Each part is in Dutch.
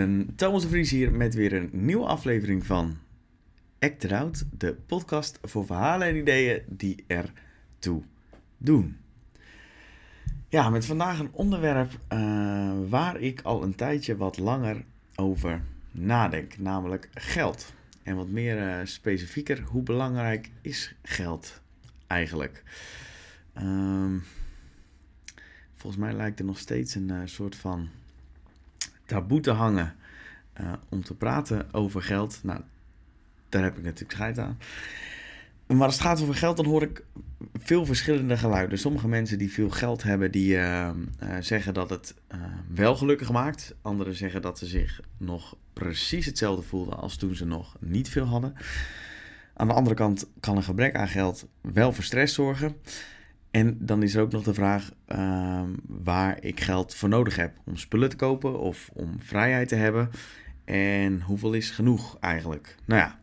vrienden. Thomas de Vries hier met weer een nieuwe aflevering van Act It. De podcast voor verhalen en ideeën die er toe doen. Ja, met vandaag een onderwerp uh, waar ik al een tijdje wat langer over nadenk. Namelijk geld. En wat meer uh, specifieker, hoe belangrijk is geld eigenlijk? Um, volgens mij lijkt er nog steeds een uh, soort van taboe te hangen uh, om te praten over geld. Nou, daar heb ik natuurlijk scheid aan. Maar als het gaat over geld, dan hoor ik veel verschillende geluiden. Sommige mensen die veel geld hebben, die uh, uh, zeggen dat het wel gelukkig maakt. Anderen zeggen dat ze zich nog precies hetzelfde voelden als toen ze nog niet veel hadden. Aan de andere kant kan een gebrek aan geld wel voor stress zorgen. En dan is er ook nog de vraag uh, waar ik geld voor nodig heb om spullen te kopen of om vrijheid te hebben. En hoeveel is genoeg eigenlijk? Nou ja,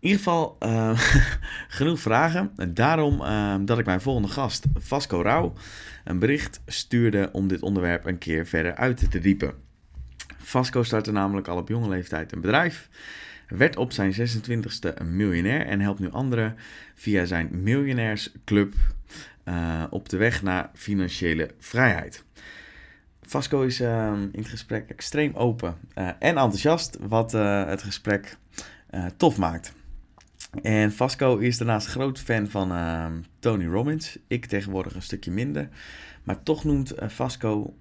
in ieder geval uh, genoeg vragen. En daarom uh, dat ik mijn volgende gast, Vasco Rauw, een bericht stuurde om dit onderwerp een keer verder uit te diepen. Vasco startte namelijk al op jonge leeftijd een bedrijf werd op zijn 26e een miljonair en helpt nu anderen via zijn miljonairsclub uh, op de weg naar financiële vrijheid. Vasco is uh, in het gesprek extreem open uh, en enthousiast, wat het gesprek tof maakt. En Vasco is daarnaast groot fan van ehm, Tony Robbins. Ik tegenwoordig een stukje minder. Maar toch noemt Vasco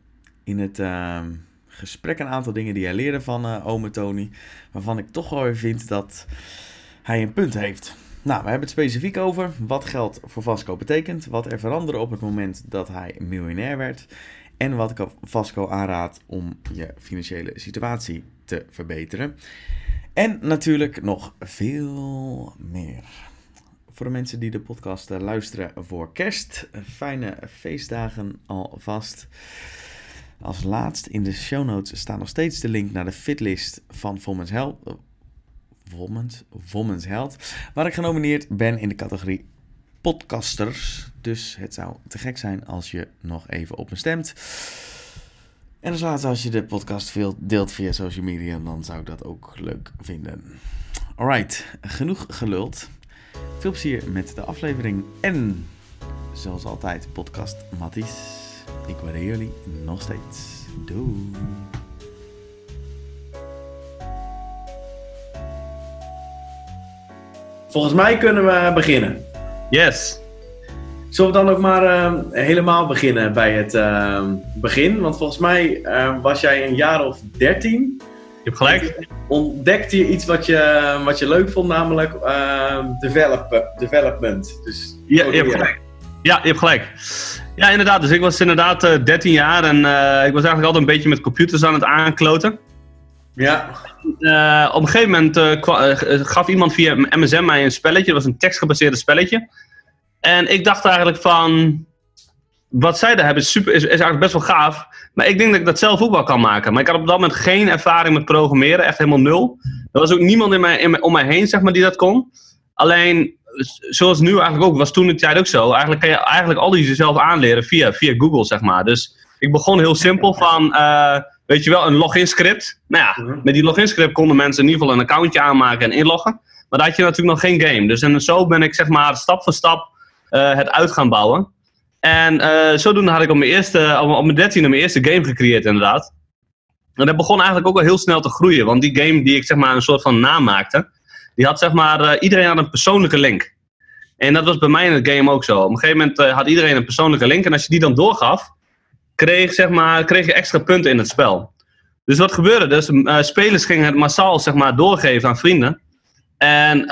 in het ehm, gesprek een aantal dingen die hij leerde van ome Tony. Waarvan ik toch wel weer vind dat hij een punt heeft. Nou, we hebben het specifiek over wat geld voor Vasco betekent. Wat er veranderde op het moment dat hij miljonair werd. En wat ik Vasco aanraad om je financiële situatie te verbeteren. En natuurlijk nog veel meer. Voor de mensen die de podcast eh, luisteren voor kerst, fijne feestdagen alvast. Als laatst in de show notes staat nog steeds de link naar de fitlist van Women's Health. Women's, Women's Health. Waar ik genomineerd ben in de categorie podcasters. Dus het zou te gek zijn als je nog even op me stemt. En als laatste, als je de podcast veel deelt via social media, dan zou ik dat ook leuk vinden. Alright, genoeg geluld. Veel plezier met de aflevering en zoals altijd podcast Matties. Ik waardeer jullie nog steeds. Doei. Volgens mij kunnen we beginnen. Yes. Zullen we dan ook maar uh, helemaal beginnen bij het uh, begin? Want volgens mij uh, was jij een jaar of dertien. Je hebt gelijk. Ontdekte je iets wat je, wat je leuk vond, namelijk develop, development. Dus, ja, je hebt gelijk. Ja, je hebt gelijk. Ja, inderdaad. Dus ik was inderdaad uh, eh, 13 jaar en uh, ik was eigenlijk altijd een beetje met computers aan het aankloten. Ja. Uh, op een gegeven moment gaf iemand via MSN mij een spelletje. Dat was een tekstgebaseerde spelletje. En ik dacht eigenlijk van... Wat zij daar hebben is, super, is, eigenlijk best wel gaaf. Maar ik denk dat ik dat zelf ook wel kan maken. Maar ik had op dat moment geen ervaring met programmeren. Echt helemaal nul. Er was ook niemand in mij, in om mij heen zeg maar, die dat kon. Alleen zoals nu eigenlijk ook, was toen de tijd ook zo. Eigenlijk kan je eigenlijk al die jezelf aanleren via, via Google, zeg maar. Dus ik begon heel simpel van, weet je wel, een login script. Nou ja, mhm. met die login script konden mensen in ieder geval een accountje aanmaken en inloggen. Maar daar had je natuurlijk nog geen game. Dus en zo ben ik zeg maar stap voor stap uh, het uit gaan bouwen. En uh, zodoende had ik op mijn, eerste, op mijn dertiende mijn eerste game gecreëerd inderdaad. En dat begon eigenlijk ook al heel snel te groeien. Want die game die ik zeg maar een soort van naam maakte die had zeg maar, uh, iedereen had een persoonlijke link. En dat was bij mij in het game ook zo. Op een gegeven moment uh, had iedereen een persoonlijke link. En als je die dan doorgaf, kreeg, zeg maar, kreeg je extra punten in het spel. Dus wat gebeurde dus? Uh, spelers gingen het massaal zeg maar, doorgeven aan vrienden. En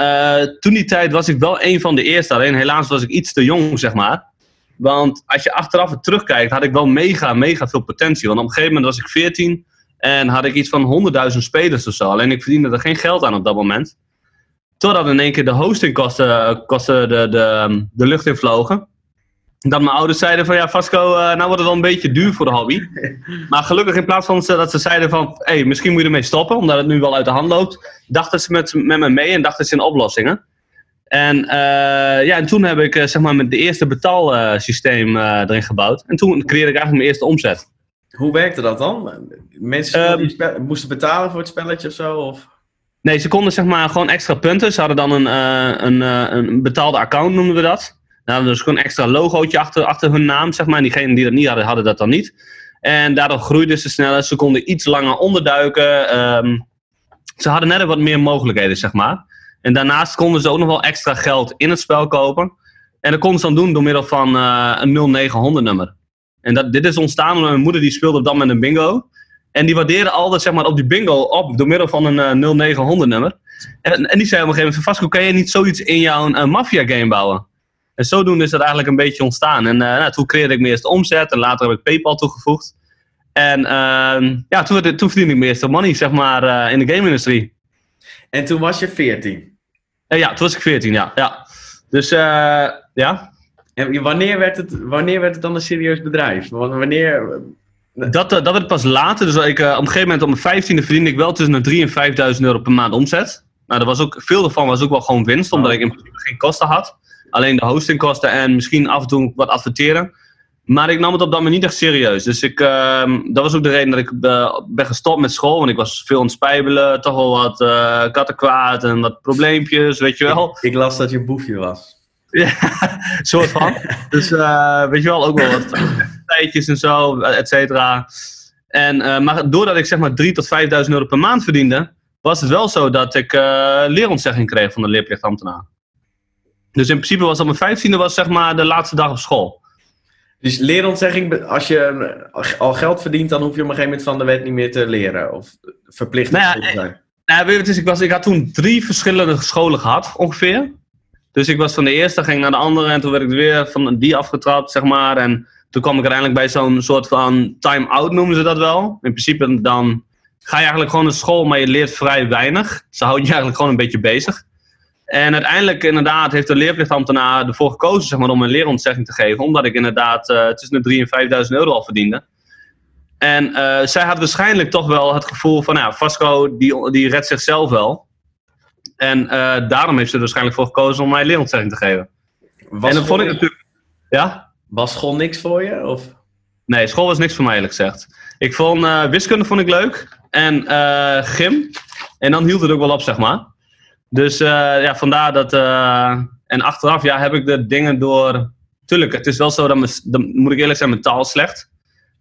toen die tijd was ik wel een van de eerste. Alleen helaas was ik iets te jong, zeg maar. Want als je achteraf terugkijkt, had ik wel mega, mega veel potentie. Want op een gegeven moment was ik 14 en had ik iets van 100.000 spelers of zo. Alleen ik verdiende er geen geld aan op dat moment. Totdat in één keer de hostingkosten kosten de, de, de lucht in vlogen. Dat mijn ouders zeiden van ja, Vasco, uh, nou wordt het wel een beetje duur voor de hobby. Maar gelukkig in plaats van dat ze zeiden van hé, hey, misschien moet je ermee stoppen, omdat het nu wel uit de hand loopt, dachten ze met, met me mee en dachten ze in oplossingen. En, uh, ja, en toen heb ik uh, zeg maar met de eerste betaalsysteem erin gebouwd. En toen creëerde ik eigenlijk mijn eerste omzet. Hoe werkte dat dan? Mensen Ehm, die moesten betalen voor het spelletje of zo? Of? Nee, ze konden zeg maar gewoon extra punten. Ze hadden dan een, eh, een, eh, een betaalde account, noemen we dat. Daar hadden dus gewoon een extra logootje achter, achter hun naam, zeg maar. En diegenen die dat niet hadden, hadden dat dan niet. En daardoor groeiden ze sneller. Ze konden iets langer onderduiken. Ehm, ze hadden net wat meer mogelijkheden, zeg maar. En daarnaast konden ze ook nog wel extra geld in het spel kopen. En dat konden ze dan doen door middel van eh, een 0900 nummer. En dat, dit is ontstaan omdat mijn moeder die speelde op moment een bingo. En die waardeerde altijd zeg maar, op die bingo op door middel van een eh, 0900 nummer. En, en die zei op een gegeven moment Vasco, kan je niet zoiets in jouw uh, Mafia game bouwen? En zodoende is dat eigenlijk een beetje ontstaan. En eh, nou, toen creëerde ik me eerst omzet en later heb ik Paypal toegevoegd. En ehm, ja, toen, toen verdiende ik me eerst money zeg maar, eh, in de game-industrie. En toen was je 14. Eh, ja, toen was ik 14, ja. ja. Dus ja, En wanneer werd, het, wanneer werd het dan een serieus bedrijf? Wanneer... Dat, dat werd pas later. Dus ik, op een gegeven moment, op mijn vijftiende verdiende ik wel tussen de 3.000 en 5.000 euro per maand omzet. Nou, dat was ook, veel daarvan was ook wel gewoon winst, omdat Oh. ik in principe geen kosten had. Alleen de hostingkosten en misschien af en toe wat adverteren. Maar ik nam het op dat moment niet echt serieus. Dus ik, ehm, dat was ook de reden dat ik eh, ben gestopt met school. Want ik was veel aan het spijbelen, toch wel wat eh kattenkwaad en wat probleempjes, weet je wel. Ik las dat je een boefje was. Ja, soort van. Dus eh, weet je wel, ook wel wat tijdjes en zo, et cetera. En, maar doordat ik zeg maar 3.000 tot 5.000 euro per maand verdiende, was het wel zo dat ik leerontzegging kreeg van de leerplichtambtenaar. Dus in principe was op mijn vijftiende was zeg maar de laatste dag op school. Dus leerontzegging, als je al geld verdient, dan hoef je op een gegeven moment van de wet niet meer te leren. Of verplicht Nou ja, te zijn. Nou, weet je wat het is? Ik, was, ik had toen drie verschillende scholen gehad, ongeveer. Dus ik was van de eerste, ging naar de andere en toen werd ik weer van die afgetrapt, zeg maar. En toen kwam ik uiteindelijk bij zo'n soort van time-out, noemen ze dat wel. In principe dan ga je eigenlijk gewoon naar school, maar je leert vrij weinig. Ze houden je eigenlijk gewoon een beetje bezig. En uiteindelijk inderdaad heeft de leerplichtambtenaar ervoor gekozen zeg maar, om een leerontzegging te geven. Omdat ik inderdaad eh, tussen de 3.000 en 5.000 euro al verdiende. En eh, zij had waarschijnlijk toch wel het gevoel van, ja, Vasco die, die redt zichzelf wel. En eh, daarom heeft ze er waarschijnlijk voor gekozen om mij leerontzegging te geven. Was, en dat vond ik natuurlijk... Ja? was school niks voor je? Of? Nee, school was niks voor mij eerlijk gezegd. Ik vond wiskunde vond ik leuk. En gym. En dan hield het ook wel op, zeg maar. Dus eh, ja, vandaar dat... eh, en achteraf ja, heb ik de dingen door... Tuurlijk, het is wel zo dat, mijn, dat moet ik eerlijk zijn, mijn taal slecht.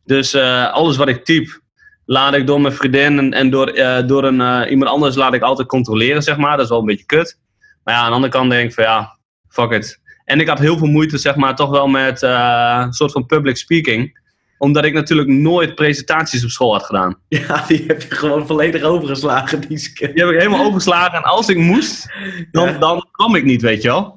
Dus eh, alles wat ik typ, laat ik door mijn vriendin en, en door, door een, iemand anders laat ik altijd controleren, zeg maar. Dat is wel een beetje kut. Maar ja, aan de andere kant denk ik van ja, fuck it. En ik had heel veel moeite, zeg maar, toch wel met een soort van public speaking. Omdat ik natuurlijk nooit presentaties op school had gedaan. Ja, die heb je gewoon volledig overgeslagen, die. Die heb ik helemaal overgeslagen. En als ik moest, dan, Ja. dan kwam ik niet, weet je wel.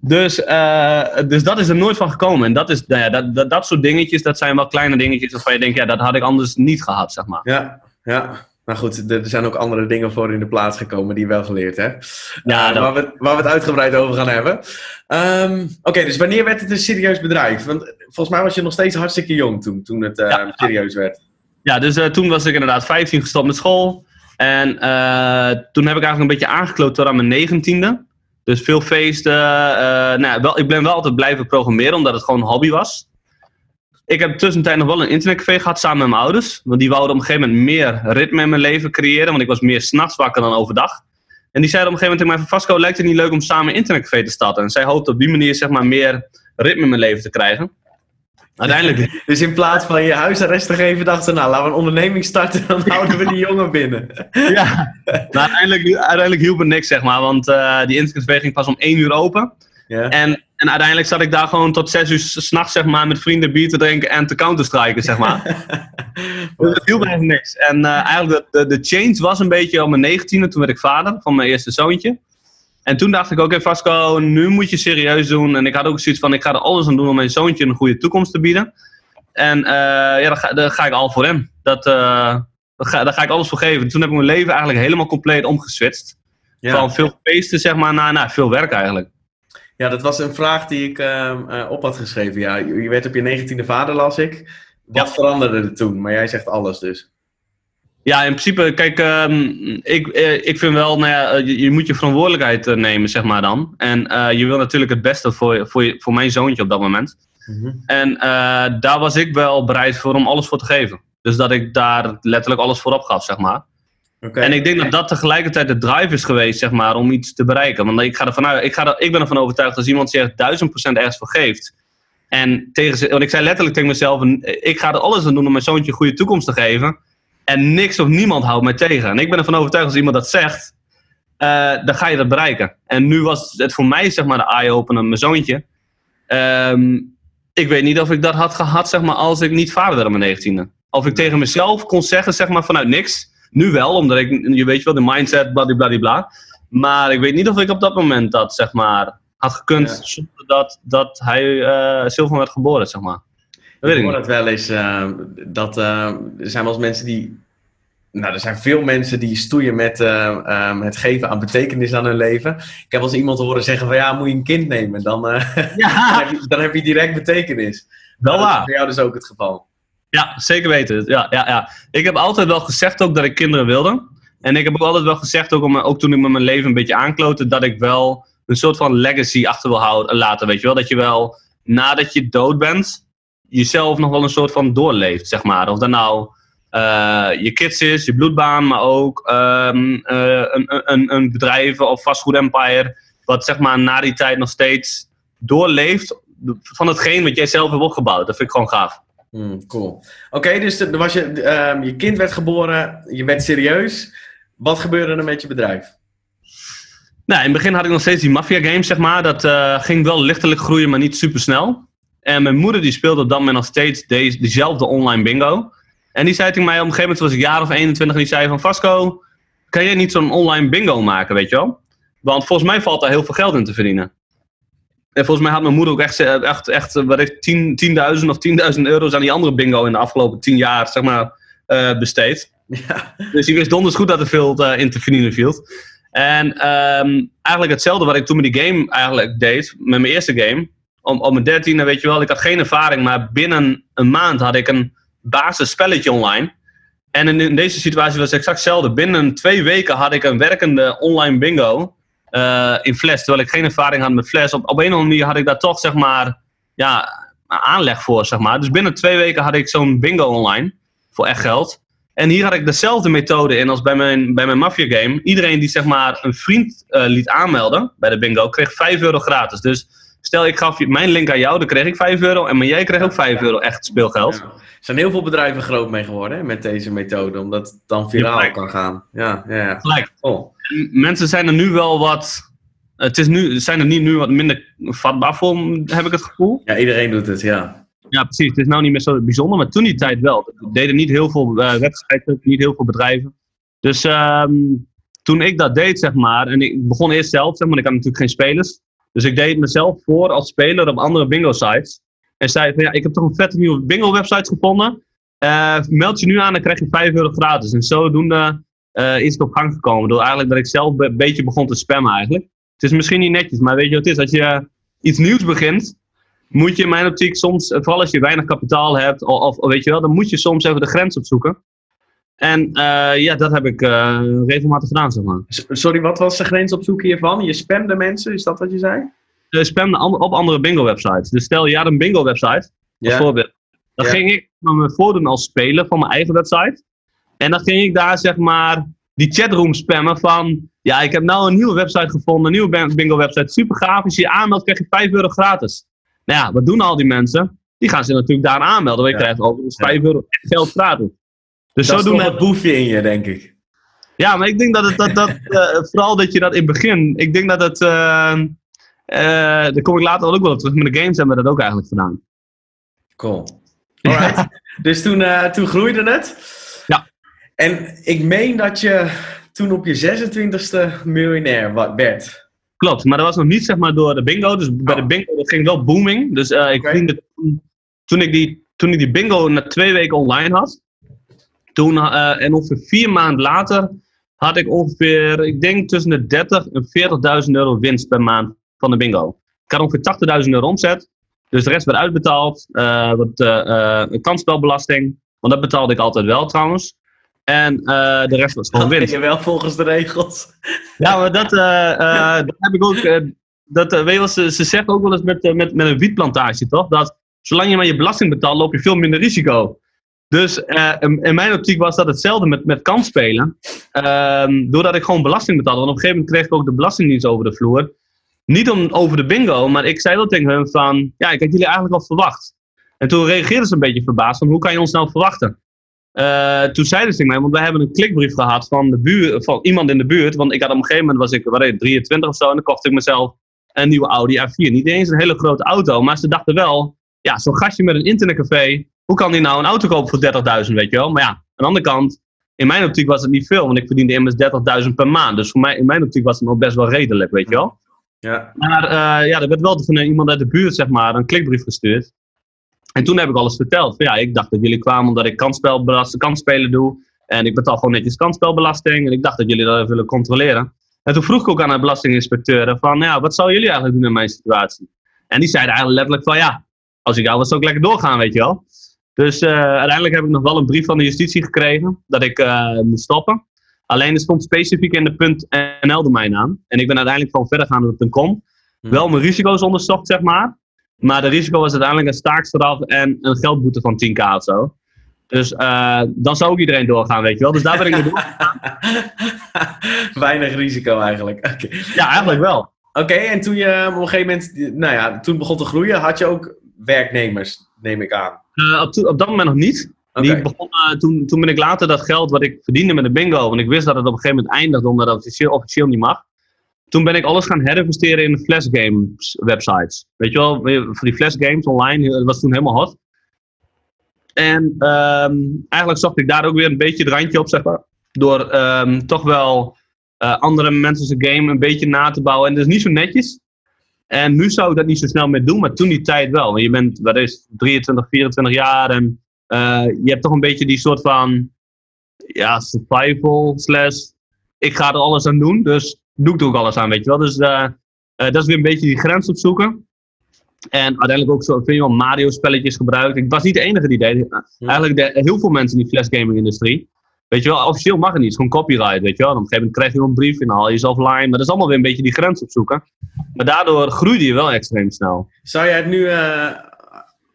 Dus, eh, dus dat is er nooit van gekomen. En dat, is, nou ja, dat, dat, dat soort dingetjes, dat zijn wel kleine dingetjes waarvan je denkt, ja, dat had ik anders niet gehad, zeg maar. Ja, ja. Maar goed, er zijn ook andere dingen voor in de plaats gekomen die je wel geleerd hebt. Ja, Eh, waar, we, waar we het uitgebreid over gaan hebben. Ehm, Oké, dus wanneer werd het een serieus bedrijf? Want volgens mij was je nog steeds hartstikke jong toen, toen het eh, Ja. serieus werd. Ja, dus eh, toen was ik inderdaad 15 gestopt met school. En eh, toen heb ik eigenlijk een beetje aangekloot tot aan mijn negentiende. Dus veel feesten. eh, nou, ja, wel, ik ben wel altijd blijven programmeren, omdat het gewoon een hobby was. Ik heb tussentijd nog wel een internetcafé gehad samen met mijn ouders. Want die wouden op een gegeven moment meer ritme in mijn leven creëren. Want ik was meer s'nachts wakker dan overdag. En die zeiden op een gegeven moment tegen mij van Vasco, lijkt het niet leuk om samen een internetcafé te starten? En zij hoopte op die manier zeg maar meer ritme in mijn leven te krijgen. Uiteindelijk Dus in plaats van je huisarrest te geven, dachten ze, nou, laten we een onderneming starten, dan houden we die jongen binnen. Ja, maar uiteindelijk, uiteindelijk hielp het niks, zeg maar. Want eh, die internetcafé ging pas om één uur open. Ja. En, en uiteindelijk zat ik daar gewoon tot zes uur s- s'nachts, zeg maar, met vrienden bier te drinken en te counterstriken, zeg maar. dus het hielp eigenlijk niks. En eh, eigenlijk de, de, de change was een beetje op mijn negentiende, toen werd ik vader van mijn eerste zoontje. En toen dacht ik, oké Vasco, nu moet je serieus doen. En ik had ook zoiets van, ik ga er alles aan doen om mijn zoontje een goede toekomst te bieden. En eh, ja, daar ga, daar ga ik al voor hem. Dat, eh, daar, ga, daar ga ik alles voor geven. Toen heb ik mijn leven eigenlijk helemaal compleet omgeswitcht. Ja. Van veel feesten, zeg maar, naar, naar veel werk eigenlijk. Ja, dat was een vraag die ik ehm, eh, op had geschreven. Ja, je je werd op je negentiende vader, las ik. Wat Ja. veranderde er toen? Maar jij zegt alles dus. Ja, in principe, kijk, ehm, ik, eh, ik vind wel, nou ja, eh, je, je moet je verantwoordelijkheid eh, nemen, zeg maar dan. En eh, je wil natuurlijk het beste voor, voor, je- voor mijn zoontje op dat moment. En eh, daar was ik wel bereid voor om alles voor te geven. Dus dat ik daar letterlijk alles voorop gaf, zeg maar. En ik denk dat dat tegelijkertijd de drive is geweest, zeg maar, om iets te bereiken. Want ik, ga ervan uit, ik, ga er, ik ben ervan overtuigd als iemand zich duizend procent ergens voor geeft. En tegen want ik zei letterlijk tegen mezelf, ik ga er alles aan doen om mijn zoontje een goede toekomst te geven. En niks of niemand houdt mij tegen. En ik ben ervan overtuigd als iemand dat zegt, eh, dan ga je dat bereiken. En nu was het voor mij, zeg maar, de eye-opener, mijn zoontje. Ehm, ik weet niet of ik dat had gehad, zeg maar, als ik niet vader werd op mijn negentiende. Of ik tegen mezelf kon zeggen, zeg maar, vanuit niks. Nu wel, omdat ik, je weet wel, de mindset, bladibladibla. Maar ik weet niet of ik op dat moment dat, zeg maar, had gekund Ja. zonder dat, dat hij eh Silvan werd geboren, zeg maar. Dat weet ik ik hoor dat wel eens. eh, dat, eh, er zijn wel eens mensen die. Nou, er zijn veel mensen die stoeien met ehm, het geven aan betekenis aan hun leven. Ik heb wel eens iemand horen zeggen van ja, moet je een kind nemen, dan, dan, heb, je, dan heb je direct betekenis. wel Nou, dat is bij jou dus ook het geval. Ja, zeker weten. Ja, ja, ja. Ik heb altijd wel gezegd ook dat ik kinderen wilde. En ik heb ook altijd wel gezegd, ook, om, ook toen ik met mijn leven een beetje aanklote, dat ik wel een soort van legacy achter wil houden, laten. Weet je wel? Dat je wel, nadat je dood bent, jezelf nog wel een soort van doorleeft, zeg maar. Of dat nou eh, je kids is, je bloedbaan, maar ook ehm, eh, een, een, een bedrijf of vastgoed empire, wat zeg maar na die tijd nog steeds doorleeft van hetgeen wat jij zelf hebt opgebouwd. Dat vind ik gewoon gaaf. Hmm, cool. Oké, dus was je, ehm, je kind werd geboren, je werd serieus. Wat gebeurde er met je bedrijf? Nou, in het begin had ik nog steeds die Mafia games, zeg maar. Dat eh, ging wel lichtelijk groeien, maar niet super snel. En mijn moeder die speelde op dat moment nog steeds deze, diezelfde online bingo. En die zei tegen mij, op een gegeven moment was ik jaar of 21 en die zei van Vasco, kan jij niet zo'n online bingo maken, weet je wel? Want volgens mij valt daar heel veel geld in te verdienen. En volgens mij had mijn moeder ook echt, echt, echt eh, wat is het, 10 10.000 of 10.000 euro's aan die andere bingo in de afgelopen 10 jaar, zeg maar, eh, besteed. Ja. Dus die wist donders goed dat er veel eh, in te verdienen viel. En ehm, eigenlijk hetzelfde wat ik toen met die game eigenlijk deed, met mijn eerste game. Om, op mijn dertiende, weet je wel, ik had geen ervaring, maar binnen een maand had ik een basisspelletje online. En in, in deze situatie was het exact hetzelfde. Binnen twee weken had ik een werkende online bingo eh, in Flash, terwijl ik geen ervaring had met Flash. Op, op een of andere manier had ik daar toch, zeg maar, ja, aanleg voor, zeg maar. Dus binnen twee weken had ik zo'n bingo online, voor echt geld. En hier had ik dezelfde methode in als bij mijn, bij mijn Mafia game. Iedereen die zeg maar een vriend eh, liet aanmelden bij de bingo, kreeg 5 euro gratis. Dus stel ik gaf mijn link aan jou, dan kreeg ik 5 euro. En maar jij kreeg ook 5 euro echt speelgeld. Ja. Er zijn heel veel bedrijven groot mee geworden hè, met deze methode, omdat het dan viraal kan gaan. Ja, ja, ja. Gelijk. Oh. Mensen zijn er nu wel wat. Het is nu, zijn er niet nu wat minder vatbaar voor, heb ik het gevoel. ja, iedereen doet het, ja. Ja, precies. Het is nou niet meer zo bijzonder, maar toen die tijd wel. Er deden niet heel veel eh, websites, niet heel veel bedrijven. Dus ehm, toen ik dat deed, zeg maar, en ik begon eerst zelf, zeg maar, ik had natuurlijk geen spelers. Dus ik deed mezelf voor als speler op andere bingo-sites. En zei van, ja, ik heb toch een vette nieuwe bingo-website gevonden. Eh, meld je nu aan, dan krijg je 5 euro gratis. En zodoende eh, is het op gang gekomen. Door eigenlijk dat ik zelf een beetje begon te spammen eigenlijk. Het is misschien niet netjes, maar weet je wat het is? Als je iets nieuws begint, moet je in mijn optiek soms, vooral als je weinig kapitaal hebt, of, of weet je wel, dan moet je soms even de grens opzoeken. En eh, ja, dat heb ik eh, regelmatig gedaan, zeg maar. Sorry, wat was de grens opzoeken hiervan? Je spamde mensen, is dat wat je zei? Uh, spamde an- op andere bingo-websites. Dus stel, je had een bingo-website, bijvoorbeeld. Dan Ja. ging ik me voordoen als speler van mijn eigen website. En dan ging ik daar, zeg maar, die chatroom spammen van... Ja, ik heb nou een nieuwe website gevonden, een nieuwe bin- bingo-website. Super gaaf, als je je aanmeldt, krijg je 5 euro gratis. Nou ja, wat doen al die mensen? Die gaan zich natuurlijk daar aanmelden. Want je Ja. krijgt overigens Ja. 5 euro echt geld gratis. Dus dat zodoende... toch het boefje in je, denk ik. Ja, maar ik denk dat het, dat, dat eh, vooral dat je dat in het begin, ik denk dat het, eh, eh, daar kom ik later ook wel op terug, met de games hebben we dat ook eigenlijk gedaan. Cool. Alright. dus toen, eh, toen groeide het. Ja. En ik meen dat je toen op je 26e miljonair werd. Klopt, maar dat was nog niet zeg maar door de bingo, dus bij de Oh. bingo dat ging wel booming, dus ik verdiende toen, toen ik die, toen ik die bingo na twee weken online had, toen, eh, en ongeveer vier maanden later, had ik ongeveer, ik denk tussen de 30 en 40.000 euro winst per maand van de bingo. Ik had ongeveer 80.000 euro omzet, dus de rest werd uitbetaald. eh wat eh, kansspelbelasting, want dat betaalde ik altijd wel trouwens. En de rest was gewoon Dat winst. je wel volgens de regels. Ja, maar dat, dat heb ik ook. dat, weet je ze, ze zeggen ook wel eens met, met, met een wietplantage, toch? Dat zolang je maar je belasting betaalt, loop je veel minder risico. Dus uh, in, mijn optiek was dat hetzelfde met, met kansspelen. Uh, doordat ik gewoon belasting betaalde. Want op een gegeven moment kreeg ik ook de belastingdienst over de vloer. Niet om, over de bingo, maar ik zei wel tegen hen van... Ja, ik had jullie eigenlijk al verwacht. En toen reageerden ze een beetje verbaasd van... Hoe kan je ons nou verwachten? Uh, toen zeiden ze tegen mij, want we hebben een klikbrief gehad van, de buurt, van iemand in de buurt. Want ik had op een gegeven moment, was ik wat ik, 23 of zo, en dan kocht ik mezelf een nieuwe Audi A4. Niet eens een hele grote auto, maar ze dachten wel, ja, zo'n gastje met een internetcafé, hoe kan die nou een auto kopen voor 30.000, weet je wel? Maar ja, aan de andere kant, in mijn optiek was het niet veel, want ik verdiende immers 30.000 per maand. Dus voor mij, in mijn optiek was het nog best wel redelijk, weet je wel? Ja. Maar uh, ja, er werd wel van iemand uit de buurt, zeg maar, een klikbrief gestuurd. En toen heb ik alles verteld. Van, ja, ik dacht dat jullie kwamen omdat ik kansspelen doe. En ik betaal gewoon netjes kansspelbelasting. En ik dacht dat jullie dat even willen controleren. En toen vroeg ik ook aan de belastinginspecteur van, ja, wat zou jullie eigenlijk doen in mijn situatie? En die zeiden eigenlijk letterlijk van, ja, als ik jou was, zou ik lekker doorgaan, weet je wel. Dus uh, uiteindelijk heb ik nog wel een brief van de justitie gekregen dat ik uh, moet stoppen. Alleen er stond specifiek in de .nl domein aan. En ik ben uiteindelijk gewoon verder gaan met .com. Hmm. Wel mijn risico's onderzocht, zeg maar. Maar de risico was uiteindelijk een staakstraf en een geldboete van 10k of zo. Dus uh, dan zou ook iedereen doorgaan, weet je wel. Dus daar ben ik mee doorgegaan. Weinig risico eigenlijk. Okay. Ja, eigenlijk wel. Oké, en toen je op een gegeven moment, nou ja, toen begon te groeien, had je ook werknemers, neem ik aan? Uh, op, op, dat moment nog niet. Okay. Die begon, uh, toen, toen ben ik later dat geld wat ik verdiende met de bingo, want ik wist dat het op een gegeven moment eindigde omdat het officieel, officieel niet mag toen ben ik alles gaan herinvesteren in Flash Games websites. Weet je wel, voor die Flash Games online, dat was toen helemaal hot. En um, eigenlijk zocht ik daar ook weer een beetje het randje op, zeg maar. Door um, toch wel uh, andere mensen game een beetje na te bouwen. En dat is niet zo netjes. En nu zou ik dat niet zo snel meer doen, maar toen die tijd wel. Want je bent, wat is 23, 24 jaar en uh, je hebt toch een beetje die soort van, ja, survival slash, ik ga er alles aan doen. Dus doe ik er ook alles aan, weet je wel. Dus uh, dat is weer een beetje die grens opzoeken. En uiteindelijk ook zo veel Mario-spelletjes gebruikt. Ik was niet de enige die deed. Eigenlijk de, heel veel mensen in die flash gaming industrie. Weet je wel, officieel mag het niet. Het is gewoon copyright, weet je wel. op een gegeven moment krijg je een brief en dan haal je jezelf offline. Maar dat is allemaal weer een beetje die grens opzoeken. Maar daardoor groeide je wel extreem snel. Zou jij het nu, uh,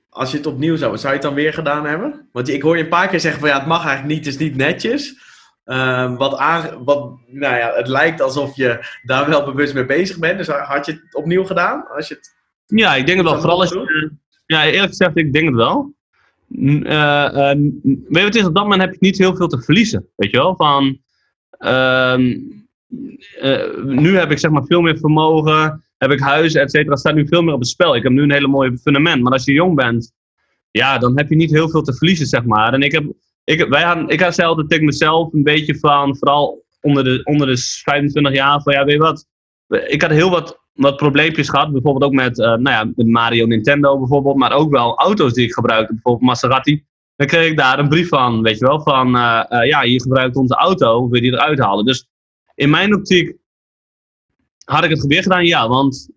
als je het opnieuw zou, zou je het dan weer gedaan hebben? Want ik hoor je een paar keer zeggen van ja, het mag eigenlijk niet, het is niet netjes. Um, wat, aan, wat nou ja, het lijkt alsof je daar wel bewust mee bezig bent. Dus had je het opnieuw gedaan? Als je het ja, ik denk het wel. Vooral als je, ja, eerlijk gezegd, ik denk het wel. Uh, weet wat is, op dat moment heb je niet heel veel te verliezen. Weet je wel? Van, uh, nu heb ik zeg maar veel meer vermogen, heb ik huis, et cetera. staat nu veel meer op het spel. Ik heb nu een hele mooie fundament. Maar als je jong bent, ja, dan heb je niet heel veel te verliezen, zeg maar. En ik heb ik, wij ik zei altijd tegen mezelf een beetje van, vooral onder de, onder de 25 jaar, van ja, weet je wat, ik had heel wat, wat probleempjes gehad, bijvoorbeeld ook met, uh, nou ja, met Mario Nintendo bijvoorbeeld, maar ook wel auto's die ik gebruikte, bijvoorbeeld Maserati. Dan kreeg ik daar een brief van, weet je wel, van uh, uh, ja, je gebruikt onze auto, wil je die eruit halen? Dus in mijn optiek had ik het weer gedaan, ja, want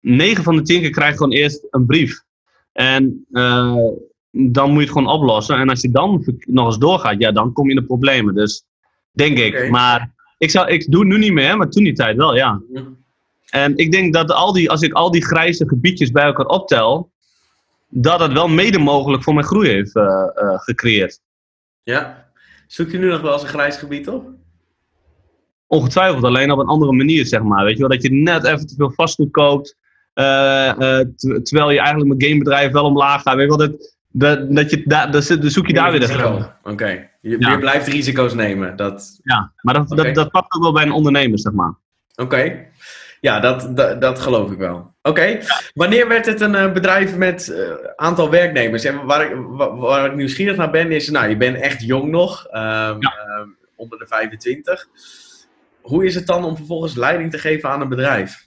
9 van de 10 keer krijg ik gewoon eerst een brief. En dan moet je het gewoon oplossen. En als je dan nog eens doorgaat, ja, dan kom je in de problemen. Dus denk ik. Maar ik, zou, ik doe het nu niet meer, maar toen die tijd wel, ja. En ik denk dat al die, als ik al die grijze gebiedjes bij elkaar optel, dat het wel mede mogelijk voor mijn groei heeft uh, uh, gecreëerd. Ja. Zoek je nu nog wel eens een grijs gebied op? Ongetwijfeld, alleen op een andere manier, zeg maar. Weet je wel, dat je net even te veel vastgoed koopt. Uh, terwijl je eigenlijk mijn gamebedrijf wel omlaag gaat. Weet je wel, dat, dat, dat je, da, dat, zoek je daar weer de Oké, je, je, blijft risico's nemen. Dat... Ja, maar dat, dat, dat past ook wel bij een ondernemer, zeg maar. Oké, ja, dat, dat, dat, geloof ik wel. Oké, wanneer werd het een uh, bedrijf met uh, aantal werknemers? En waar ik, waar, waar, ik nieuwsgierig naar ben, is, nou, je bent echt jong nog, um, ja. uh, onder de 25. Hoe is het dan om vervolgens leiding te geven aan een bedrijf?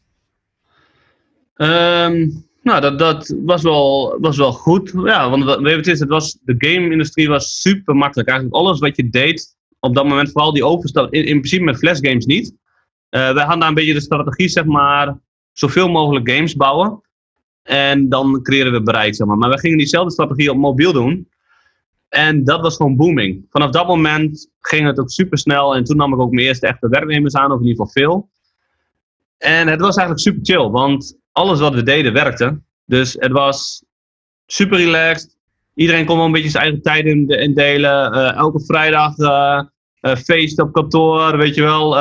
Um, nou, dat, dat was, wel, was wel goed. Ja, want weet je het is? Het was, de game-industrie was super makkelijk. Eigenlijk alles wat je deed op dat moment, vooral die overstap, in, in principe met flash games niet. Uh, wij hadden daar een beetje de strategie, zeg maar, zoveel mogelijk games bouwen. En dan creëren we bereik, zeg maar. Maar we gingen diezelfde strategie op mobiel doen. En dat was gewoon booming. Vanaf dat moment ging het ook super snel. En toen nam ik ook mijn eerste echte werknemers aan, of in ieder geval veel. En het was eigenlijk super chill, want alles wat we deden werkte. Dus het was super relaxed. Iedereen kon wel een beetje zijn eigen tijd in, indelen. Uh, elke vrijdag uh, feest op kantoor, weet je wel.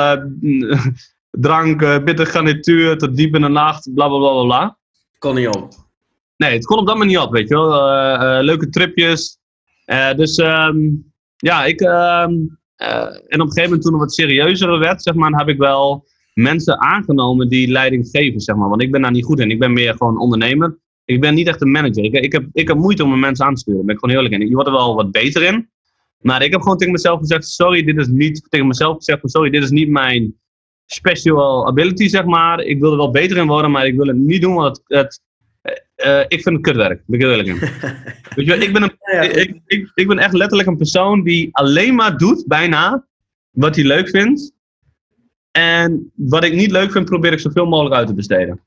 drank, bitter garnituur tot diep in de nacht, bla bla bla bla. Kon niet op. Nee, het kon op dat moment niet op, weet je wel. leuke tripjes. dus um, ja, ik. Ehm, en op een gegeven moment toen het wat serieuzer werd, zeg maar, heb ik wel mensen aangenomen die leiding geven, zeg maar. Want ik ben daar niet goed in. Ik ben meer gewoon ondernemer. Ik ben niet echt een manager. Ik, ik, heb, ik heb moeite om mijn mensen aan te sturen. Daar ben ik gewoon heel eerlijk in. Je wordt er wel wat beter in. Maar ik heb gewoon tegen mezelf gezegd, sorry, dit is niet, tegen mezelf gezegd, sorry, dit is niet mijn special ability, zeg maar. Ik wil er wel beter in worden, maar ik wil het niet doen, want het, het uh, ik vind het kutwerk. Ben ik heel eerlijk in. Weet je, ik ben, een, ik, ik, ik ben echt letterlijk een persoon die alleen maar doet, bijna, wat hij leuk vindt. En wat ik niet leuk vind, probeer ik zoveel mogelijk uit te besteden.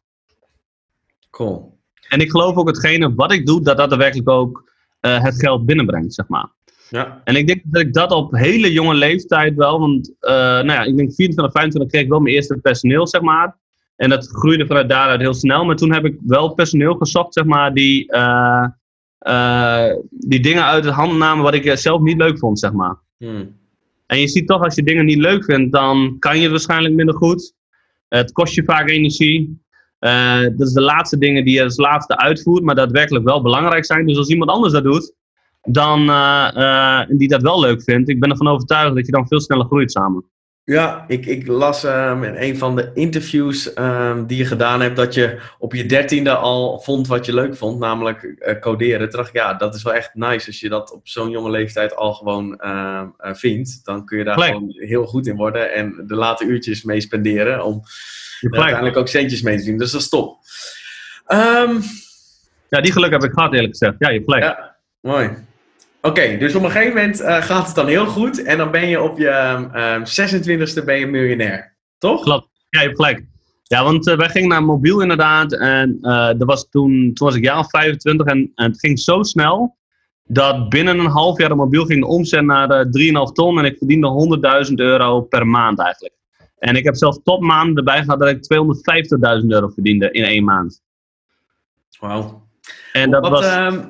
Cool. En ik geloof ook hetgene wat ik doe, dat dat daadwerkelijk ook uh, het geld binnenbrengt, zeg maar. Ja. En ik denk dat ik dat op hele jonge leeftijd wel, want uh, nou ja, ik denk 24, 25 kreeg ik wel mijn eerste personeel, zeg maar. En dat groeide vanuit daaruit heel snel. Maar toen heb ik wel personeel gezocht, zeg maar, die, uh, die dingen uit de hand namen wat ik zelf niet leuk vond, zeg maar. Hmm. En je ziet toch, als je dingen niet leuk vindt, dan kan je het waarschijnlijk minder goed. Het kost je vaak energie. Uh, dat is de laatste dingen die je als laatste uitvoert, maar daadwerkelijk wel belangrijk zijn. Dus als iemand anders dat doet, dan, uh, uh, die dat wel leuk vindt, ik ben ervan overtuigd dat je dan veel sneller groeit samen. Ja, ik, ik las um, in een van de interviews um, die je gedaan hebt dat je op je dertiende al vond wat je leuk vond, namelijk uh, coderen. Toen dacht ik, ja, dat is wel echt nice als je dat op zo'n jonge leeftijd al gewoon uh, uh, vindt. Dan kun je daar Gelijk. gewoon heel goed in worden en de late uurtjes mee spenderen om uiteindelijk ook centjes mee te zien. Dus dat is top. Um, ja, die geluk heb ik gehad eerlijk gezegd. Ja, je plek. Ja, mooi. Oké, okay, dus op een gegeven moment uh, gaat het dan heel goed en dan ben je op je um, 26e ben je miljonair, toch? Klopt, ja, je hebt gelijk. Ja, want uh, wij gingen naar mobiel inderdaad en uh, dat was toen, toen was ik jaar of 25 en, en, het ging zo snel dat binnen een half jaar de mobiel ging de omzet naar 3,5 ton en ik verdiende 100.000 euro per maand eigenlijk. En ik heb zelfs topmaanden erbij gehad dat ik 250.000 euro verdiende in één maand. Wauw. En dat Wat, was...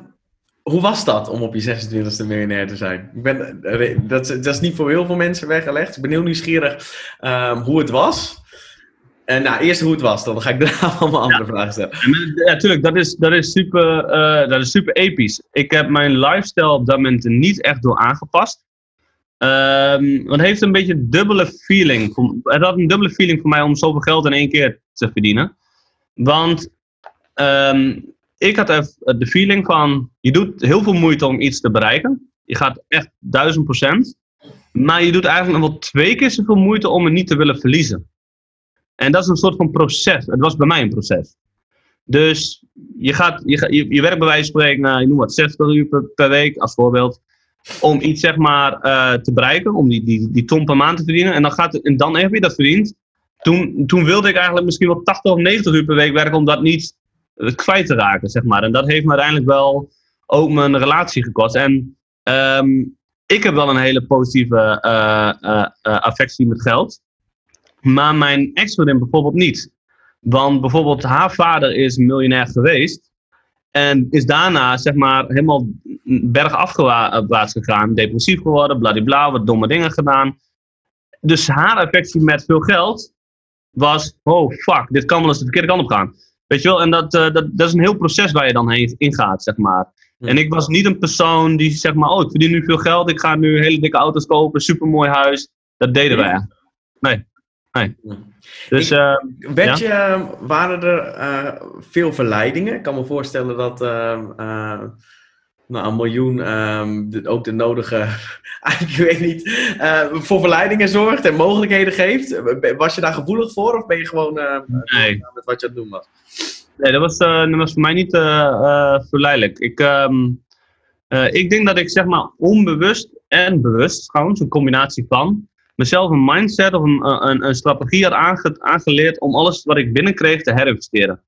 Hoe was dat om op je 26e miljonair te zijn? Ik ben, dat, dat, is niet voor heel veel mensen weggelegd. Ik ben heel nieuwsgierig um, hoe het was. En nou, eerst hoe het was, dan ga ik daarna allemaal andere ja. vragen stellen. Ja, tuurlijk, dat is, dat, is super, uh, dat is super episch. Ik heb mijn lifestyle op dat moment niet echt door aangepast. Um, het heeft een beetje een dubbele feeling. Het had een dubbele feeling voor mij om zoveel geld in één keer te verdienen. Want um, ik had even de feeling van, je doet heel veel moeite om iets te bereiken. Je gaat echt duizend procent. Maar je doet eigenlijk nog wel twee keer zoveel moeite om het niet te willen verliezen. En dat is een soort van proces. Het was bij mij een proces. Dus je, gaat, je, je, werkt bij wijze van spreken, nou, je noem wat, 60 uur per, week als voorbeeld. Om iets zeg maar uh, te bereiken, om die, die, die ton per maand te verdienen. En dan, gaat, en dan heb je dat verdiend. Toen, toen wilde ik eigenlijk misschien wel 80 of 90 uur per week werken om dat niet kwijt te raken, zeg maar. En dat heeft me uiteindelijk wel ook mijn relatie gekost. En um, ik heb wel een hele positieve uh, uh, affectie met geld. Maar mijn ex-vriendin bijvoorbeeld niet. Want bijvoorbeeld haar vader is miljonair geweest. En is daarna, zeg maar, helemaal bergafwaarts gegaan. Depressief geworden, bladibla, wat domme dingen gedaan. Dus haar affectie met veel geld was, oh fuck, dit kan wel eens de verkeerde kant op gaan. Weet je wel, en dat, uh, dat, dat is een heel proces waar je dan heen ingaat, zeg maar. En ik was niet een persoon die zeg maar, oh, ik verdien nu veel geld, ik ga nu hele dikke auto's kopen, supermooi huis. Dat deden wij. Nee. nee. Dus, ik, uh, ja? je, waren er uh, veel verleidingen? Ik kan me voorstellen dat nou, een miljoen um, de, ook de nodige, ik weet niet, uh, voor verleidingen zorgt en mogelijkheden geeft. Was je daar gevoelig voor of ben je gewoon uh, nee. met wat je aan het doen was? Nee, dat was, dat was voor mij niet verleidelijk. Ik, um, ik denk dat ik zeg maar onbewust en bewust, trouwens, een combinatie van, mezelf een mindset of een, een, een strategie had aange, aangeleerd om alles wat ik binnenkreeg te herinvesteren.